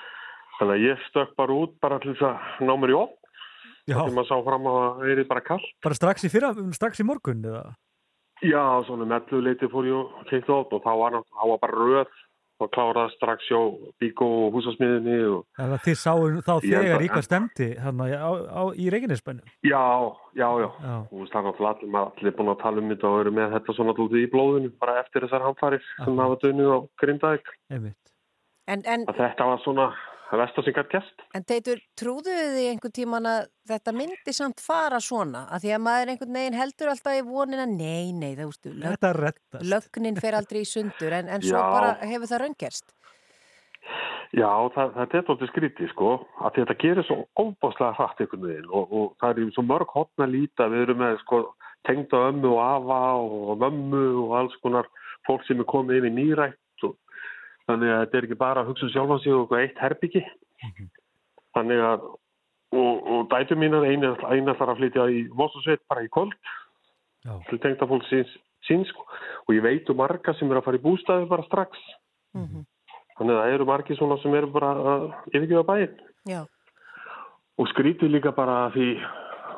þannig að ég stök bara út bara til þess að ná mér í opn þegar maður sá fram að það er bara kall Bara strax í, fyrra, strax í morgun eða? Já, svona melluleiti fór ég og keitt át og þá var, þá var bara röð og klára strax hjá Bíkó og húsasmiðinni og Þannig að þið sáum þá þegar hvað stemdi hann á, á, í Reykjanesbænum. Já, já, já. Þú veist, það náttúrulega allir, allir búin að tala um þetta og eru með þetta svona náttúrulega í blóðinu bara eftir þessar hamfarir sem hafa dönið á. Einmitt. En, en, þetta var svona það vestar sem gætt gæst. en teitur, trúðuðu þið einhvern tíman að þetta myndi samt fara svona? Að því að maður einhvern veginn heldur alltaf í vonina, nei, nei, það úrstu, lög, Þetta lögnin fer aldrei í sundur, en, en svo Já. bara hefur það raungerst. Já, það, það er alltaf skrítið, sko, að þetta gerir svo óbáslega hratt einhvern veginn og, og það er svo mörg hotna líta, við erum með, sko, tengda ömmu og afa og mömmu og alls konar fólk sem er komið inn í nýrætt þannig að þetta er ekki bara að hugsa um sjálfan sig og eitthvað eitt herbyggi. Þannig að, og, og dætu mínar einu ætlar að flytja í Vossasveit bara í kold Já. til tengda fólk síns, síns sko. og ég veit um marga sem eru að fara í bústæði bara strax. Þannig að það eru margir svona sem eru bara að yfirgefa bæinn. Já. Og skrítið líka bara því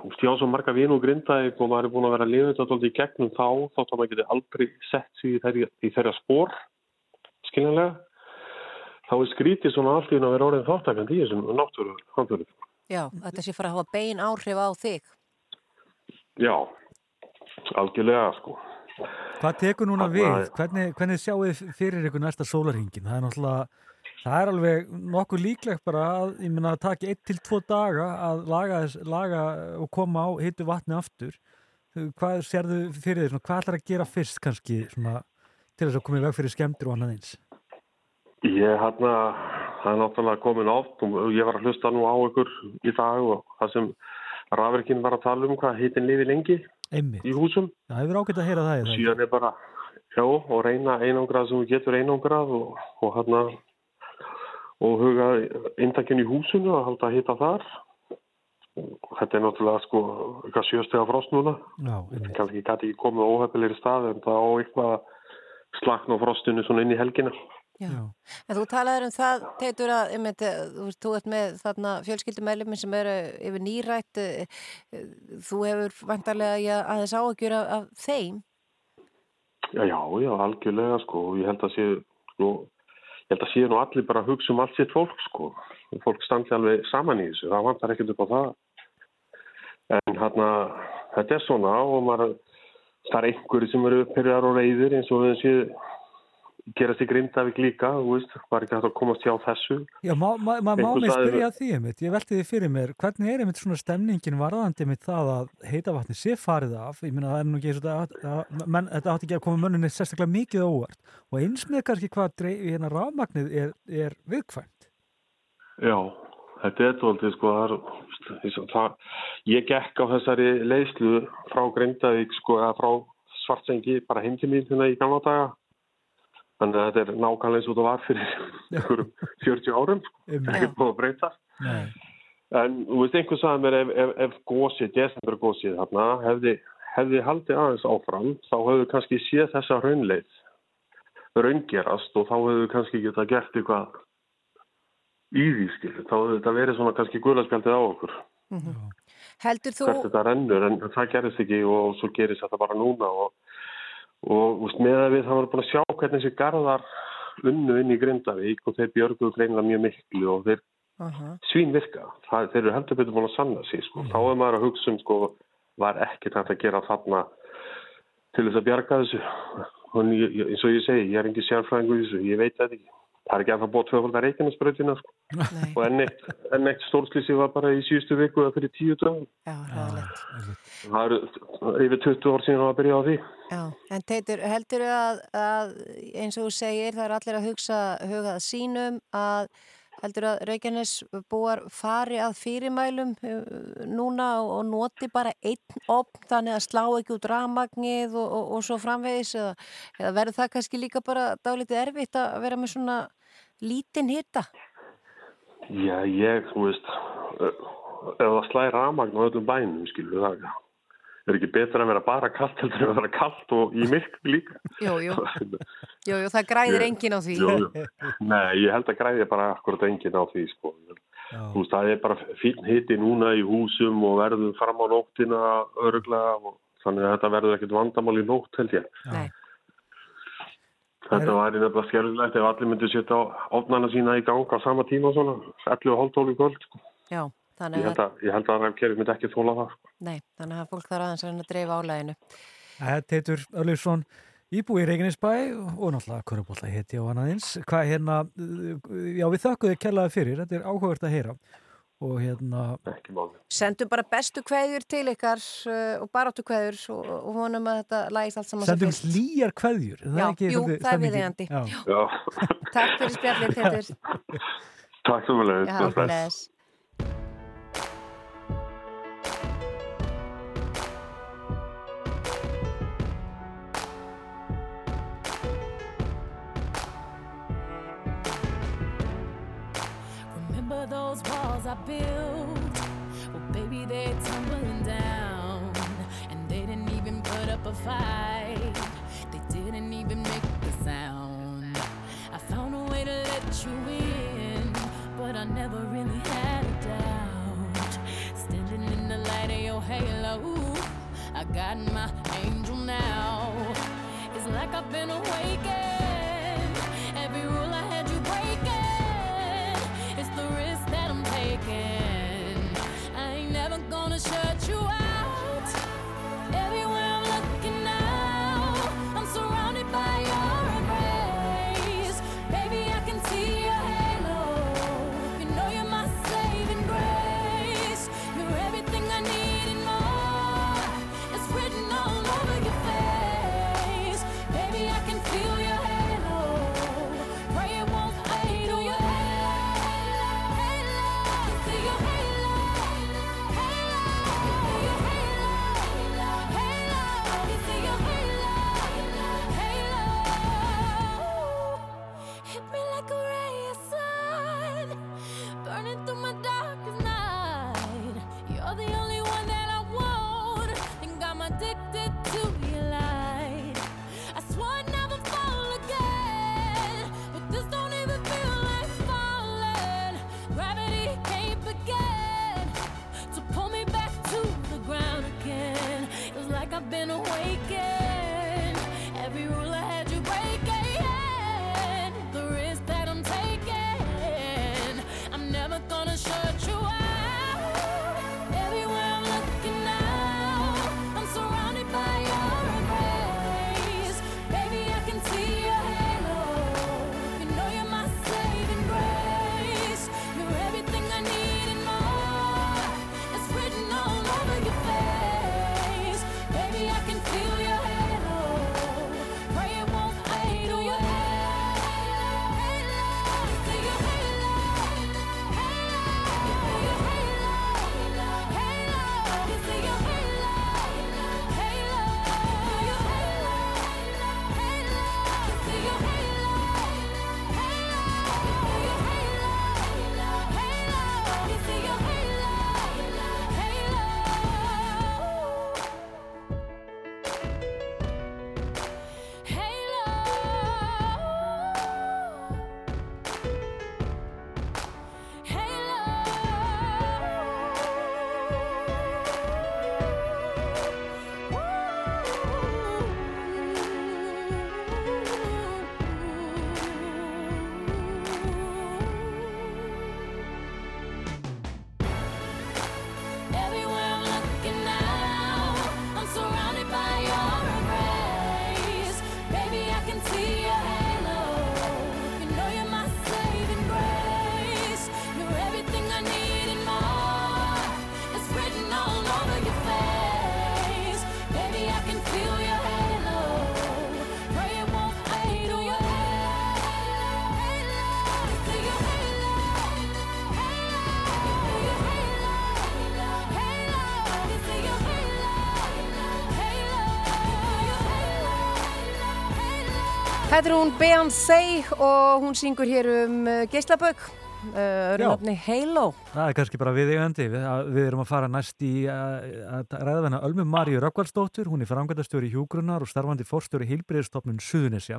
ég á svo marga vinu og grindaði og maður er búin að vera að lifa þetta alltaf í gegnum þá þótt að maður geti aldrei sett sig í þeirra, í þeirra spór skiljanlega þá er skrítið svona allt í hún að vera orðin þáttakandi í þessum náttúru handverðu. Já, þetta sé fara að hafa bein áhrif á þig. Já, algjörlega sko. Hvað tekur núna Þarna við? er- Hvernig, hvernig sjáu þið fyrir ykkur næsta sólarhingin? Það er náttúrulega, það er alveg nokkuð líklegt bara að, ég meina að til tvo daga að laga, laga og koma á hittu vatni aftur. Hvað sérðu fyrir þér? Svona, Hvað ætlar að gera fyrst kannski svona, til þess að koma í veg fyrir skemmtir og annað eins? Ég hérna, það er náttúrulega komin átt og ég var að hlusta nú á ykkur í dag og það sem rafverkin var að tala um hvað hitin lifi lengi Einmitt. í húsum. Það hefur ágætt að heyra það. það. síðan er bara já, og reyna einangrað sem þú getur einangrað og, og hérna og huga inntakinn í húsinu að halda að hita þar og þetta er náttúrulega sko eitthvað sjöstega frost núna kannski gæti ekki komið á óhefnilegri stað en það á eitthvað slakna á frostinu svona inn í helgina Já. En þú talaður um það, Teitur, að einmitt, eh, þú, veist, þú ert með þarna fjölskyldumæluminn sem eru yfir nýrætt, eh, eh, þú hefur vantarlega já, aðeins áhugjur af, af þeim. Já, já, já, algjörlega sko ég held að sé sko, ég held að sé nú allir bara að hugsa um allt sitt fólk sko og fólk standi alveg saman í þessu, það vantar ekkert upp á það en hérna þetta er svona og maður það er einhverju sem eru pyrjar og reyðir eins og við séð gerast í Grindavík líka, þú veist, var ekki hægt að komast hjá þessu. Já, má, má, má, má mig spyrja að því einmitt, ég velti því fyrir mér, hvernig er einmitt svona stemningin varðandi einmitt það að heita vatni sé farið af, ég meina það er nú ekki að, menn, þetta átti ekki að koma mönnunni sérstaklega mikið á óvart. Og eins með kannski hvað dreif, hérna rafmagnið er, er viðkvæmt. Já, þetta er tóltið sko, það er, ég gekk á þessari leyslu frá Grindavík sko, frá Svartsengi bara heim til mín hérna í gamla daga. Þannig að þetta er nákvæmlega eins og það var fyrir einhverjum 40 árum, sko. Ekki búið að breyta. Nei. En þú veist, einhvern sagði mér ef, ef, ef gósið, desember gósið þarna, hefði, hefði haldið aðeins áfram, þá hefðu kannski séð þessa raunleið raungerast og þá hefðu kannski geta gert eitthvað í því, skilur. Þá hefðu þetta verið svona kannski guðlarspjaldið á okkur. Heldur þú, Hvert þetta rennur, en það gerist ekki og svo gerist þetta bara núna og, og úst, með að við það var búin að sjá hvernig þessi garðar unnu inn í Grindavík og þeir björguðu greinlega mjög miklu og þeir svín virka. Það, þeir eru heldur betur búin að sanna sig, sko. Þá er maður að hugsa um, sko, var ekkert hægt að gera þarna til þess að bjarga þessu. Og eins og ég segi, ég er ekki sérfræðingu í þessu, ég veit þetta ekki. Það er ekki að það búið tvöfaldar reikinarsprautina, sko. Og enn eitt, enn eitt stórslýsi var bara í síðustu viku eða fyrir tíu dögum. Já, ræðilegt. Það eru yfir 20 ár síðan að byrja á því. Já, en Teitur, heldur að, að eins og þú segir, það er allir að hugsa hugað sínum að heldur að Reykjanes búar fari að fyrirmælum uh, núna og, noti bara einn opn þannig að slá ekki út rafmagnið og, og, og svo framvegis eða, eða verður það kannski líka bara dálítið erfitt að vera með svona lítinn hitta? Já, ég, þú veist, ef það slæði ramagn á öllum bænum, skilur það, er ekki betra að vera bara kallt heldur en að vera kallt og í myrk líka. Jú, jú, [LAUGHS] jú, jú það græðir Ég- enginn á því. Jú, jú. Nei, ég held að græði bara akkurat enginn á því, sko. Þú veist, það er bara fín hitti núna í húsum og verður fram á nóttina öruglega og þannig að þetta verður ekkert vandamál í nótt, held ég. Nei. Þetta væri nefnilega skjörðilegt ef allir myndu setja ofnana sína í gang á sama tíma svona, 11.30 í kvöld. Sko. Já, Ég þannig held að, að, ég held að rafkerfi myndi ekki þóla það. Sko. nei, þannig að fólk þarf aðeins að dreifa álæginu. Þetta heitur Örleifsson íbúi í Reykjanesbæ og náttúrulega Körubólla heiti og annað eins. Hvað hérna, já við þakkuðu kellaði fyrir, þetta er áhugavert að heyra og hérna... Sendum bara bestu kveðjur til ykkar uh, og baráttu kveðjur og, og vonum að þetta lægist allt saman Sendum slíjar kveðjur. er Já, ekki jú, það er. Já. Já, Takk fyrir spjallið, Teitur. [LAUGHS] takk svo vel. Those walls I built? Well, baby, they're tumbling down. And they didn't even put up a fight. They didn't even make a sound. I found a way to let you in, but I never really had a doubt. Standing in the light of your halo, I got my angel now. It's like I've been awakened. Every rule Baby, I can Þetta er hún Beyoncé og hún syngur hér um uh, geislabögg, uh, örnafni Halo. Það er kannski bara viðeigandi. Við, við erum að fara næst í að, að ræða hana Ölmu Maríu Röggvaldsdóttur. Hún er frangöndastjóri hjúgrunnar og starfandi fórstjóri heilbreyðistofnun Suðunisja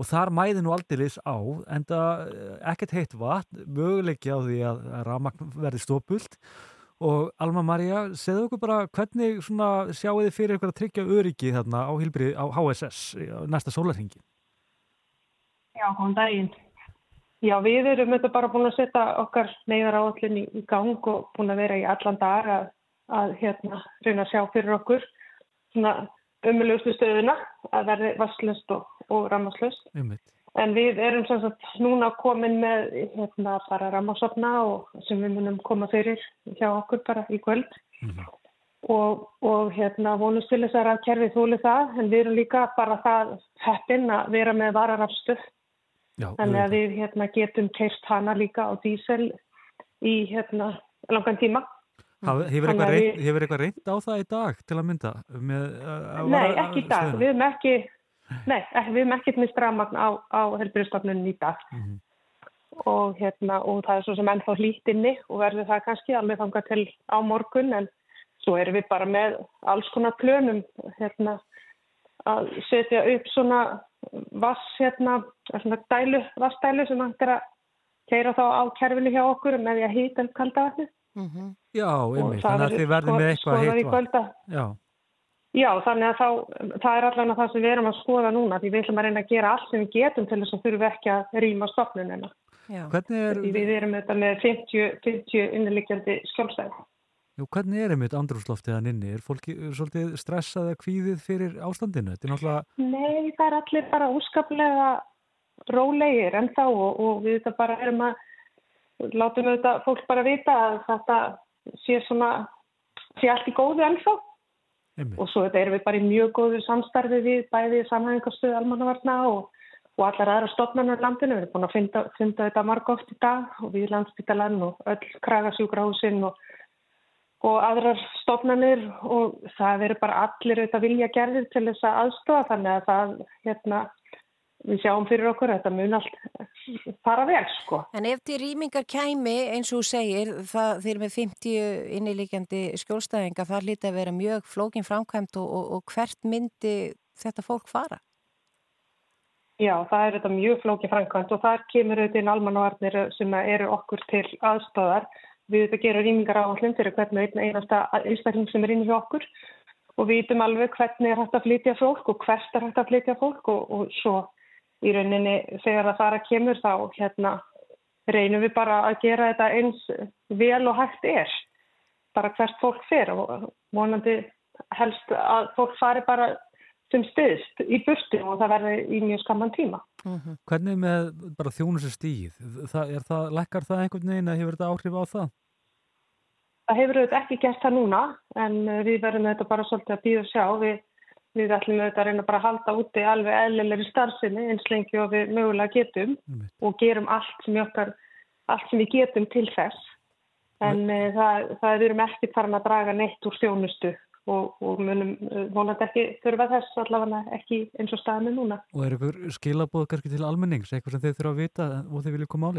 og þar mæði nú aldeilis á en það ekkert heitt vatn, möguleiki á því að, ramagn verði stópult og Alma María, segðu okkur bara hvernig sjáu þið fyrir ykkur að tryggja öryggi þarna á, á HSS næsta sólarhingi? Já, góðan daginn. Já, við erum þetta bara búin að setja okkar neyðar áallin í, í gang og búin að vera í allan dag að, að hérna, reyna að sjá fyrir okkur svona umulustu stöðuna að verði vasslust og, og rammaslust. Einmitt. En við erum sem sagt núna komin með hérna bara rammasofna og sem við munum koma fyrir hjá okkur bara í kvöld og, og hérna vonust til þess að kerfið þúli það en við erum líka bara það heppin að vera með vararafstuð Já, þannig að við hérna, getum keist hana líka á dísel í hérna, langan tíma. Hefur, eitthvað við- hefur eitthvað reynd á það í dag til að mynda? Með, að, að Nei, vara- ekki í dag. Við hefum ekki, nei, ekki, við hefum ekkert með stramagn á, á helbriðstofnunum í dag. Mhm. Og, hérna, og það er svo sem ennþá hlýtt inni og verður það kannski alveg þangað til á morgun en svo erum við bara með alls konar plönum hérna, að setja upp svona vass hérna, svona dælu, vassdælu sem hægt er að keira þá á kerfinu hjá okkur með því að hýta upp kalda vatni. Já, einmitt, það þannig að þið verðum með eitthvað skoðað í heitt vatn. kvöld að- Já, Já, þannig að þá, það er allavega það sem við erum að skoða núna því við ætlum að reyna að gera allt sem við getum til þess að þurfum ekki að rýma stofnunina. hvernig er, Því við erum þetta með 50, 50 innliggjandi skjólstæði. Jú, hvernig er einmitt andrúsloftið hann inni? Er fólki svolítið stressað eða kvíðið fyrir ástandinu? Náttúrulega, Nei, það er allir bara úskaplega rólegir en þá og, og við þetta bara erum að látum við þetta fólk bara vita að þetta sé svona sé allt í góðu ennþá og svo þetta erum við bara í mjög góðu samstarfi við bæði samhæfingarstöðu almannavarna og, og allar aðra stofnarnar landinu, við erum búin að funda, funda þetta marg oft í dag og við landspítalan og öll kragasjúkrahúsin og og aðrar stofnanir og það verður bara allir auðvitað vilja gerðir til þess að aðstofa þannig að það, hérna, við sjáum fyrir okkur að þetta mun allt fara vel, sko. En ef til rýmingar kæmi, eins og þú segir, það þeir með 50 innilíkjandi skjólstæðinga, það hlýtti að vera mjög flókin framkvæmt og, og, og hvert myndi þetta fólk fara? Já, það er þetta mjög flóki framkvæmt og þar kemur auðvitað inn almannavarnir sem eru okkur til aðstofar. Við auðvitað gerum rýmingar áallum fyrir hvernig einn einasta einstakling sem er inn hjá okkur og við vitum alveg hvernig er hægt að flytja fólk og hvert er hægt að flytja fólk og, og svo í rauninni þegar það þar að kemur þá hérna reynum við bara að gera þetta eins vel og hægt er bara hvert fólk fer og vonandi helst að fólk fari bara sem stuðst í burtu og það verði í mjög skamman tíma. hvernig með bara þjónustu stíð? Það, er það, lekkar það einhvern veginn að hefur þetta áhrif á það? Það hefur auðvitað ekki gert það núna en uh, við verðum auðvitað bara svolítið að býða og sjá. Við, við ætlum auðvitað að reyna bara að halda úti alveg eðlilegri starfsinni eins lengi og við mögulega getum og gerum allt sem, okkar, allt sem við getum til þess. En uh, það, það erum ekki farin að draga neitt úr þjónustu og, og munum uh, vonandi ekki þurfa þess allavega ekki eins og staðinu núna. Og er ykkur skilabóð kannski til almennings, eitthvað sem þeir þurfa að vita og þeir vilja koma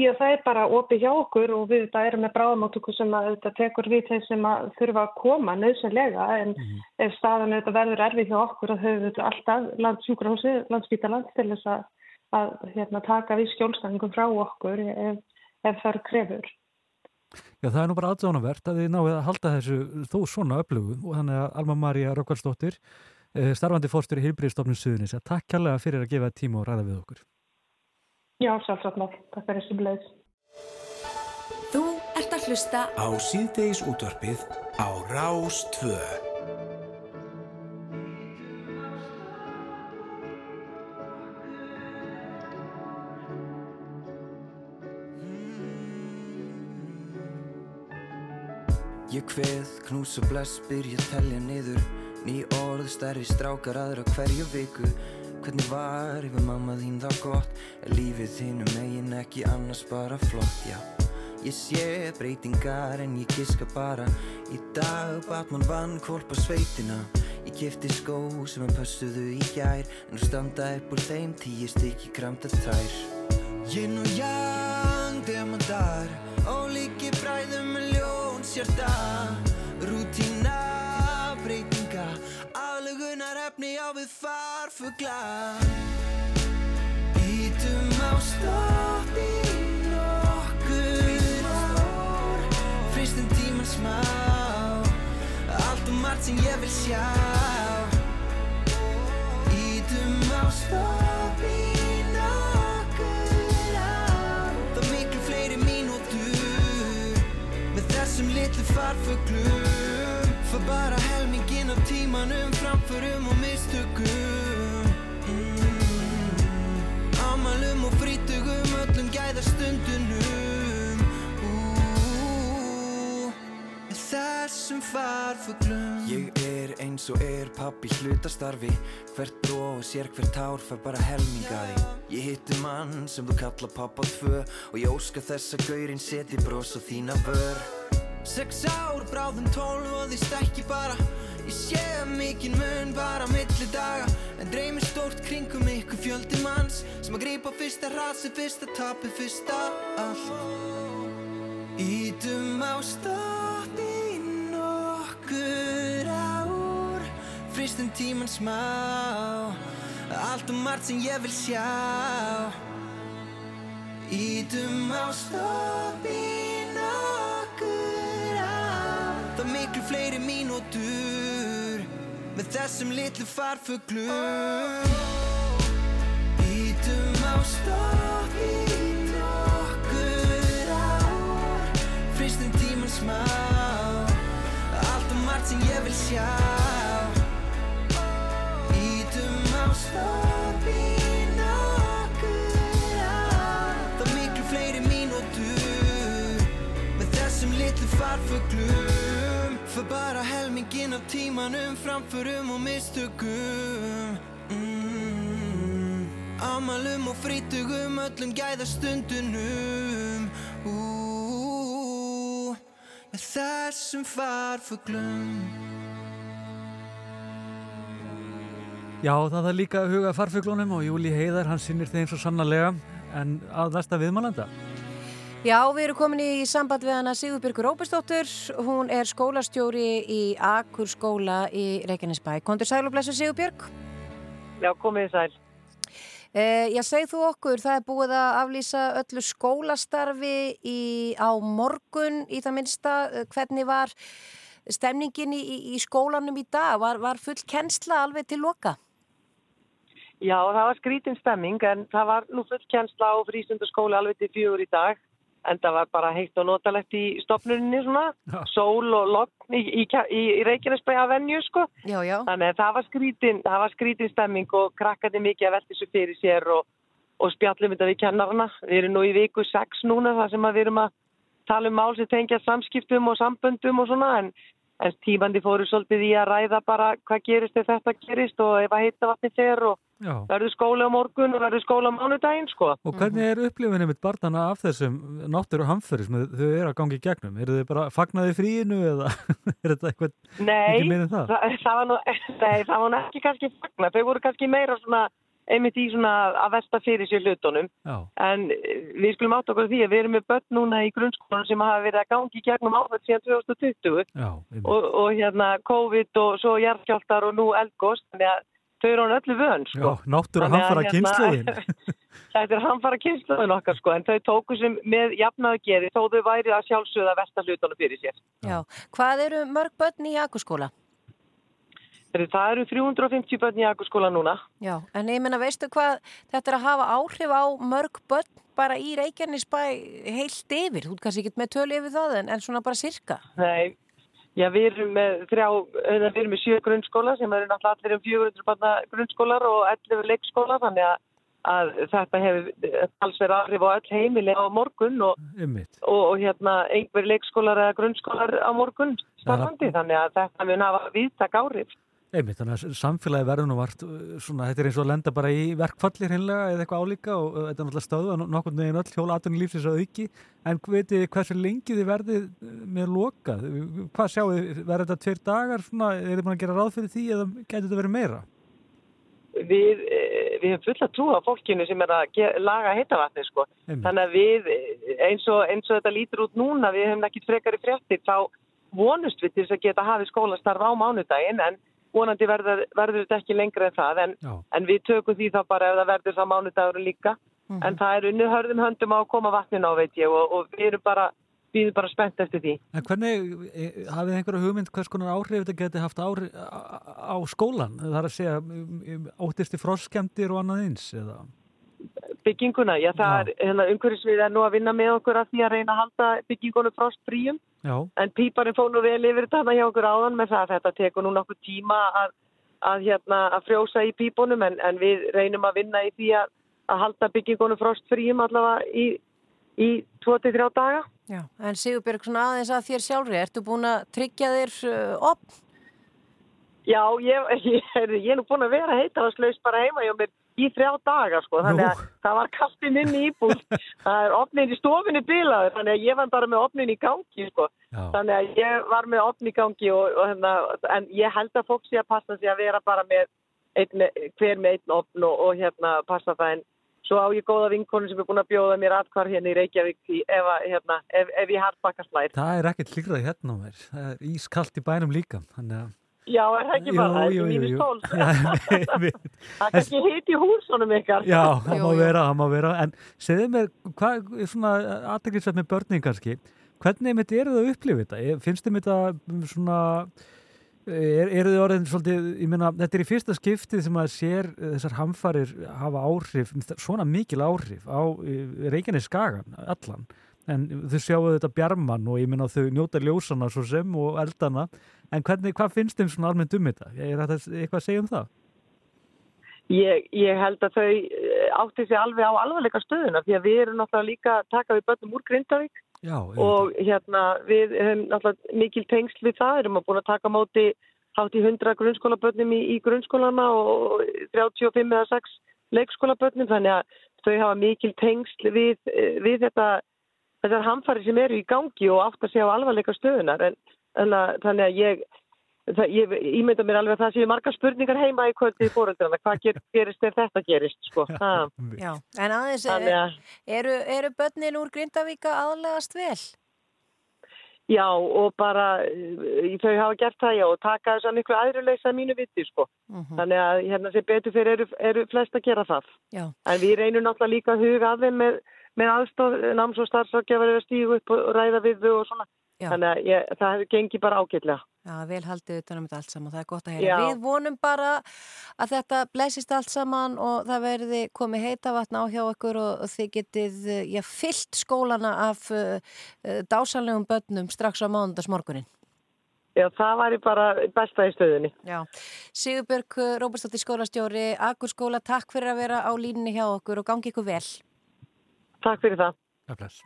áleiðis? Já, það er bara opið hjá okkur og við þetta erum með bráðamáttöku sem að þetta tekur við þeir sem að þurfa að koma nöðsynlega en ef staðan þetta verður erfið hjá okkur að höfum þetta alltaf landsjúkrahúsi, landsbítaland til þess að, að hérna, taka við skjólstæðingum frá okkur ef, ef það er krefur. Já, það er nú bara aðdánavert að þið náðu að halda þessu þó svona öflugu og þannig að Alma María Rökkvarsdóttir, eh, starfandi fórstur í Hilbríðstofnun Suðunis, að takk kærlega fyrir að gefa tíma og ræða við okkur. Já, sjálfsagt nátt. Takk fyrir þessu bleið. Þú ert að hlusta Á síðdeis útvarpið á Rás 2. Ég kveð, knús og bless, byrja að telja niður Ný orð, stærri strákar aðra hverju viku Hvernig var yfir mamma þín þá gott? Er lífið þínu megin ekki annars bara flott, já Ég sé breytingar en ég giska bara. Í dag bat mann vann kvolpa sveitina. Ég kefti skó sem hann pössuðu í gær En nú standa upp úr þeim tíu stykki kramtar tær. Yin og yang, demantar fugla Ítum á stótt í nokkur ár. Freistum tíman smá. Allt og um margt sem ég vil sjá. Ítum á stótt í nokkur ár. Það miklu fleiri mínútur Með þessum litlu farfuglum. Fá bara helmingin á tímanum framförum og mistökum. Öllum gæða stundunum Ú, Þessum farfuglum Ég er eins og er pappi hlutastarfi. Hvert bró og sér hvert tár fær bara helmingaði Ég hitti mann sem þú kalla pappa tvö Og ég óska þess að gaurinn seti bros á þína vör. Sex ár, bráðum tólf og því stekki bara Ég sé mikinn mun bara milli daga En dreymir stórt kringum ykkur fjöldi manns Sem að grípa fyrsta rasi, fyrsta tapi, fyrsta allt. Ítum á stopp í nokkur ár Fristum tíman smá Allt og margt sem ég vil sjá. Ítum á stopp í nokkur ár Það miklu fleiri mínútur Með þessum litlu farfuglum. Ítum á stopp í nokkur ár Fristum tíman smá Allt og margt sem ég vil sjá. Ítum á stopp í nokkur ár Það miklu fleiri mínútur. Með þessum litlu farfuglum För bara helmingin af tímanum Framförum og mistökum mm. Amalum og frítugum Öllum gæða stundunum Ú, Með þessum farfuglum Já, það er líka að huga farfuglunum og Júli Heiðar, hann sinnir þeim svo sannarlega. En að næsta viðmælanda. Já, við erum komin í samband við hana Sigurbjörgur Róbestóttur. Hún er skólastjóri í Akur skóla í Reykjanesbæ. Kondur sæl og blessu Sigurbjörg? Já, komið sæl. Eh, já, segð þú okkur, það er búið að aflýsa öllu skólastarfi í, á morgun í það minnsta. Eh, Hvernig var stemningin í, í- skólanum í dag? Var, var full kennsla alveg til loka? Já, það var skrítin stemming en það var nú full kjensla á frístundaskóli alveg til fjögur í dag en það var bara heitt og notalegt í stopnuninni svona, sól og logn í, í, í, í Reykjanesbæ að venju sko. Já, já. Þannig að það var skrítin, það var skrítin stemming og krakkandi mikið að velta þessu fyrir sér og, og spjallum þetta við kennarna. Við erum nú í viku 6 núna þar sem að við erum að tala um mál sem tengja samskiptum og samböndum og svona en, en tímandi fóru svolítið í að ræða bara hvað gerist ef þetta gerist og ef að heita vatni fer og Já. Verður skóla á morgun og verður skóla á mánudaginn sko. Og hvernig er upplifunni mitt barnana af þessum náttúru hamföri sem þau eru að gangi í gegnum? Eru þau bara fagnaði fríinu eða [LAUGHS] er þetta eitthvað Nei, ekki en það? það, það, var nú, [LAUGHS] nei, það var nú ekki kannski fagna. Þau voru kannski meira svona einmitt í svona að velta fyrir sér hlutunum. En við skulum átt okkur því að við erum með börn núna í grunnskólanum sem hafa verið að gangi í gegnum áfætt síðan 2020 Já, og, og hérna COVID og svo jarðskjáltar og nú eldgost. Þannig að þau eru hann öllu vön, sko. Já, náttúru Þannig að, hamfara hérna, kynsluðin. [LAUGHS] Þetta er hamfara kynsluðin okkar, sko, en þau tóku sem með jafnaðu geri þó þau væri að sjálfsögða versta hlutunum fyrir sér. Já. Hvað eru mörg börn í Akurskóla? Þegar Það eru 350 börn í Akurskóla núna. Já, en ég menna, veistu hvað þetta er að hafa áhrif á mörg börn bara í Reykjanesbæ heilt yfir? Þú ert kannski ekki með tölu yfir það, en, en svona bara sirka. Nei, já við erum með þrjá, við erum með sjö grunnskóla sem eru náttúrulega allir um 400 barna grunnskólar og 11 leikskóla þannig að, að þetta hefur alls verið áhrif á öll heimili á morgun og, og, og hérna einhver leikskólar eða grunnskólar á morgun starfandi þannig að þetta mun hafa viðtak áhrif. Einmitt, þannig að samfélagi verður nú vart uh, svona, þetta er eins og að lenda bara í verkfalli hreinlega eða eitthvað álíka og þetta er náttúrulega stöðu að nokkurn veginn öll hjóla aðtunni lífsins að auki en þið hversu lengi þið verðið uh, með lokað? Hvað sjáu þið, verður þetta tveir dagar svona, er þið búin að gera ráð fyrir því eða getur þetta verið meira? Við, eh, við hefum fulla trú á fólkinu sem er að laga heitavatni sko. Þannig að við eh, eins og, eins og þetta lítur út núna, við hefum ekkit frekari fréttir, þá vonust við til að geta hafið skólastarf á mánudaginn en vonandi verður, verður þetta ekki lengra en það en, en við tökum því þá bara ef það verður það mánudagur líka en það er unni hörðum höndum á að koma vatnin á veit ég og, og við erum bara við erum bara spennt eftir því. En hvernig, e, hafið þið einhverja hugmynd hvers konar áhrif þetta geti haft á, á skólan? Það er að segja, óttist í frosskemdir og annað eins eða? Bygginguna. Já, það Já. er, hérna, umhverfisvið er nú að vinna með okkur að því að reyna að halda byggingunum frost fríum. Já, En píparinn fór nú vel yfir þetta hjá okkur áðan með það að þetta tekur nú nokkuð tíma að, að, hérna, að frjósa í pípunum en, en við reynum að vinna í því að, að halda byggingunum frost fríum allavega í, í 2-3 daga. Já, en Sigurbjörg, svona aðeins að þér sjálfri, ertu búin að tryggja þér uh, opn? Já, ég, [LAUGHS] ég, ég er nú búin að vera heitavaslaus bara heima hjá mér í þrjá daga sko, þannig að það var kastinn inn í íbúð, [LAUGHS] það er opnin í stofinni bilaður, þannig að ég var bara með opnin í gangi sko, Já. þannig að ég var með opn í gangi og, og hérna, en ég held að fólk sé að passa sig að vera bara með einn, hver með einn opn og, og hérna passa það en svo á ég góða vinkonu sem er búin að bjóða mér atkvar hérna í Reykjavík í, ef, að, hérna, ef, ef ég hartbakka slæð. það er ekkert hlýrað hérna á mér. Það er ískallt í bænum líka. Þannig að... Já, er það ekki bara, [LAUGHS] það er ekki mínus tól. Það er ekki hitt í húsunum ykkar. Já, það má vera, það má vera. En segðu mér, hvað er svona aðteglisvægt með börnin kannski? Hvernig mitt eru það að upplifa þetta? Er- Finnst þið þetta svona, er, eru þið orðin svolítið, ég meina, þetta er í fyrsta skiptið sem að sér eh, þessar hamfarir hafa áhrif, svona mikil áhrif á Reykjanes skagan, allan. En þau sjáu þetta bjarman og ég meina þau njóta ljósana svo sem og eldana. En hvernig, hvað finnst þeim svona almennt um þetta? Er þetta eitthvað að segja um það? Ég, ég held að þau eh, átti sig alveg á alvarleika stöðuna því að við erum náttúrulega líka að taka við börnum úr Grindavík Já, og hérna við höfum náttúrulega mikil tengsl við það, erum að búin að taka móti hátt í 100 grunnskólabörnum í, í grunnskólana og 35 eða 6 leikskólabörnum þannig að þau hafa mikil tengsl við, eh, við þetta, þessar hamfari sem eru í gangi og átt að segja á alvarleika stöðunar en, en að, þannig að ég Það, ég ímynda mér alveg að það séu margar spurningar heima í kvöldi í fóröldrana. Hvað ger, gerist ef þetta gerist, sko? Ha. Já, en aðeins, að- eru, eru börnin úr Grindavíka aðlegast vel? Já, og bara uh, þau hafa gert það, já, og taka þess að miklu aðruleysa mínu viti, sko. Þannig að hérna sem betur fyrir eru, eru flest að gera það. Já. En við reynum náttúrulega líka að huga að þeim með, með aðstof, náms og starfsrákjafar að stígu upp og ræða við þau og svona. Já. Þannig að ég, það hefur gengið bara ágætlega. Já, vel haldið utanum þetta allt saman, það er gott að heyra. Já. Við vonum bara að þetta blessist allt saman og það verði komið heita vatn á hjá okkur og þið getið, eh, já, fyllt skólana af uh, uh, dásanlegum börnum strax á mánundagsmorgunin. Já, það væri bara besta í stöðunni. Já. Sigurbjörg eh, Róbersdóttir skólastjóri, Akur skóla, takk fyrir að vera á línni hjá okkur og gangi ykkur vel. Takk fyrir það. Já, bless.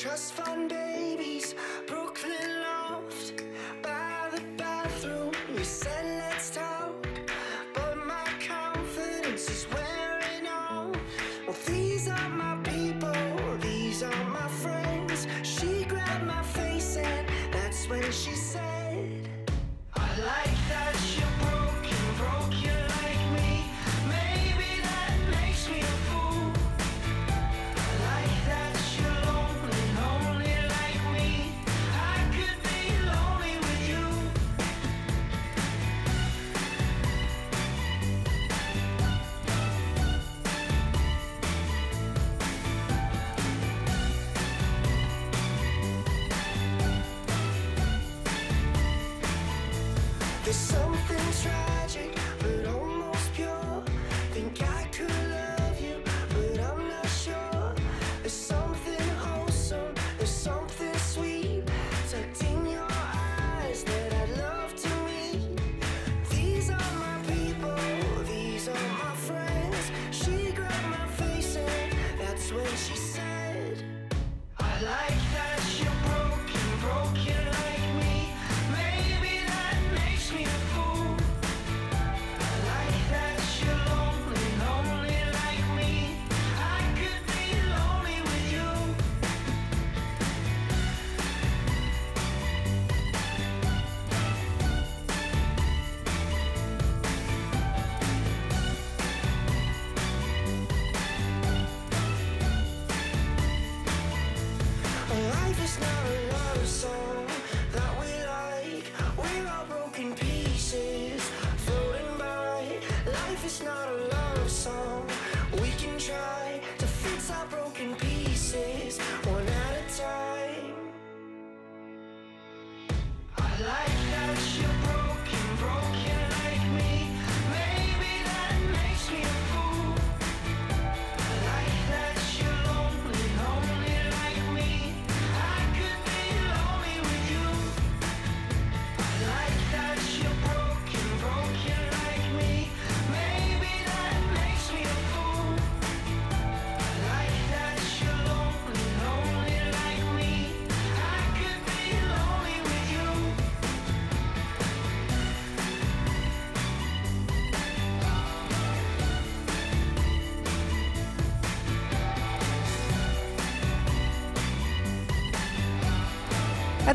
Trust fund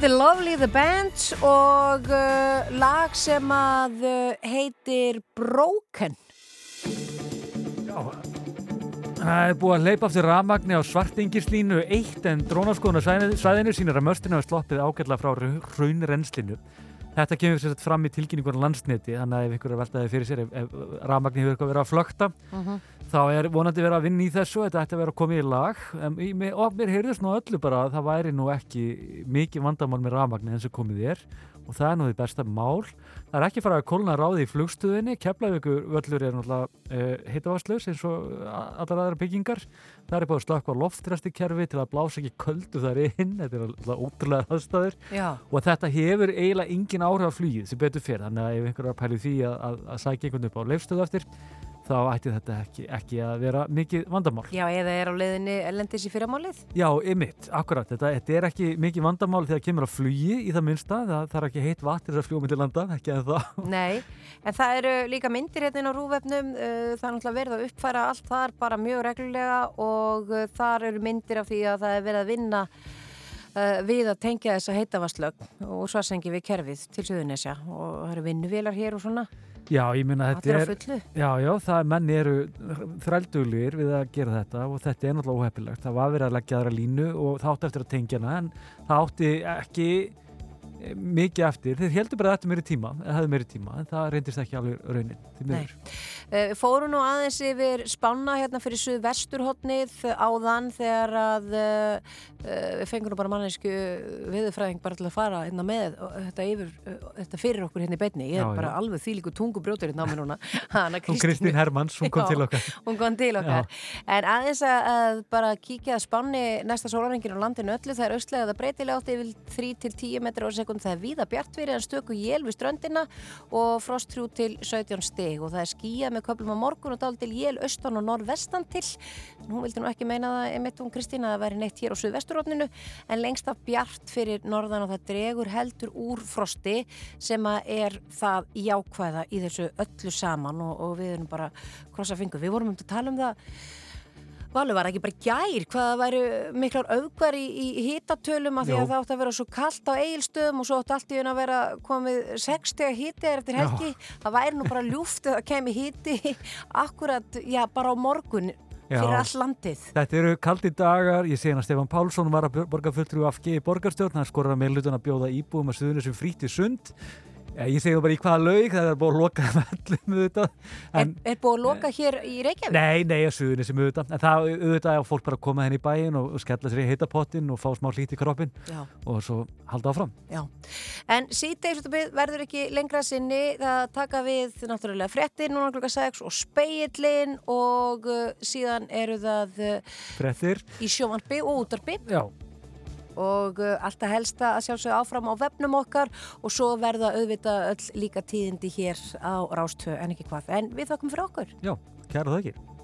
Er Lovely the Band og uh, lag sem að uh, heitir Broken. Það er búið að leipa aftur rafmagni á svartingislínu eitt en drónaskoðuna svæðinu sínir að möstinu hafa sloppið ágætla frá raunrenslinu. Þetta kemur sér fram í tilkynningunum landsneti þannig að ef ykkur er veltaði fyrir sér ef, ef rafmagni hefur eitthvað verið að flökta Mhm. þá er vonandi verið að vinna í þessu þetta ætti að vera að koma í lag en, í, með, og mér heyrðist nú öllu bara að það væri nú ekki mikið vandamál með rafmagni eins og komið er og það er nú því besta mál. Það er ekki farað að kólna ráði í flugstuðinni Keflavíkur völlur er náttúrulega uh, heitavaslaus eins og a- allar aðra byggingar. Það er búið að slökka loftræstikerfi til að blása ekki köldu þar inn. Þetta er alltaf ótrúlega aðstæður. Já. og þetta hefur eiginlega engin áhrif á flugið sem betur fyrir þannig að ef einhver er að pæli því að, að, að sækja einhvern upp á leifstöðu eftir þá ætti þetta ekki, ekki að vera mikið vandamál. Já, eða er á leiðinni ellendis í fyrramálið? Já, ymitt, akkurat, þetta, þetta er ekki mikið vandamál þegar kemur á flugi í það minnsta, það, það er ekki heitt vatn til að fljúa myndi landa, ekki en það [LAUGHS] Nei, en það eru líka myndir hérna á rúvefnum, uh, það er náttúrulega verið að uppfæra allt þar bara mjög reglulega og uh, þar eru myndir af því að það er verið að vinna við að tengja þessa heitavaslög og svarsengi við kerfið til Suðunesja og það eru vinnuvélar hér og svona. Já, ég minna þetta Allir á er. Já, já, það er menni eru þrælduglir við að gera þetta og þetta er náttúrulega óheppilegt það var verið að leggja aðra línu og það átti eftir að tengja hana en það átti ekki eh, mikið eftir, þeir heldur bara að þetta meiri tíma eða hefði meiri tíma, en það reyndist ekki alveg raunin, við fórum nú aðeins yfir spána hérna fyrir suðvesturhotnið áðan þegar að uh, við fengum nú bara mannesku viðurfræðing bara til að fara hérna með þetta, yfir, uh, þetta fyrir okkur hérna í beinni. Ég er Já, bara já. alveg þýlíku tungubrjótur hérna á mér núna. [LAUGHS] Hanna Kristín. Hermanns, hún kom Já, til okkar. hún kom til okkar. En aðeins að, að bara kíkja að spáni næsta sólarengin á landinu öllu það er austlega það breytilega átti yfir 3-10 metrar á sekund það er víða bjartverið en stöku jél við ströndina og frost 3 til 17 stig. Og það er skýjað með köplum á morgun og dál til jél austan og norðvestan til. Hún vildi nú ekki meina það einmitt hún Kristína að væri neitt hér á suðvesturotninu en lengst af bjart fyrir norðan og það dregur heldur úr frosti sem að er það jákvæða í þessu öllu saman. Og, og við erum bara krossa fingur. Við vorum um að tala um það Valur var ekki bara gær hvað það væri miklar auðgar í, í hitatölum af því að það átti að vera svo kallt á eigilstöðum og svo átti allt í unna að vera komið 60 hiti er eftir helgi. Það væri nú bara ljúft eða kemi hiti akkurat, já, bara á morgun Já. fyrir all landið. Þetta eru kaldi dagar, ég að Stefán Pálsson var að borga fulltrú afgi í borgarstjórn, hann skorur að meðlutan að bjóða íbúum að suðunni sem fríti sund. Eh, Ég segi það bara í hvaða laug, það er búið að loka vellum auðvitað. er, er búið að loka hér í Reykjavík? Nei, nei, að suðunni sem auðvitað. En það auðvitað er fólk bara að koma henni í bæin og, og skella sér í heitapottin og fá smá hlít í kroppin Já. og svo halda áfram. Já, en síðdeis verður ekki lengra sinni það taka við náttúrulega frettir núna klukka 6 og speillin og uh, síðan eru það uh, í sjónvarpi og útarpi Já. Og uh, alltaf helsta að sjálfsögja áfram á vefnum okkar. Og svo verða auðvitað öll líka tíðindi hér á Rástvö en ekki hvað, en við þakkum fyrir okkur. Já, kæra það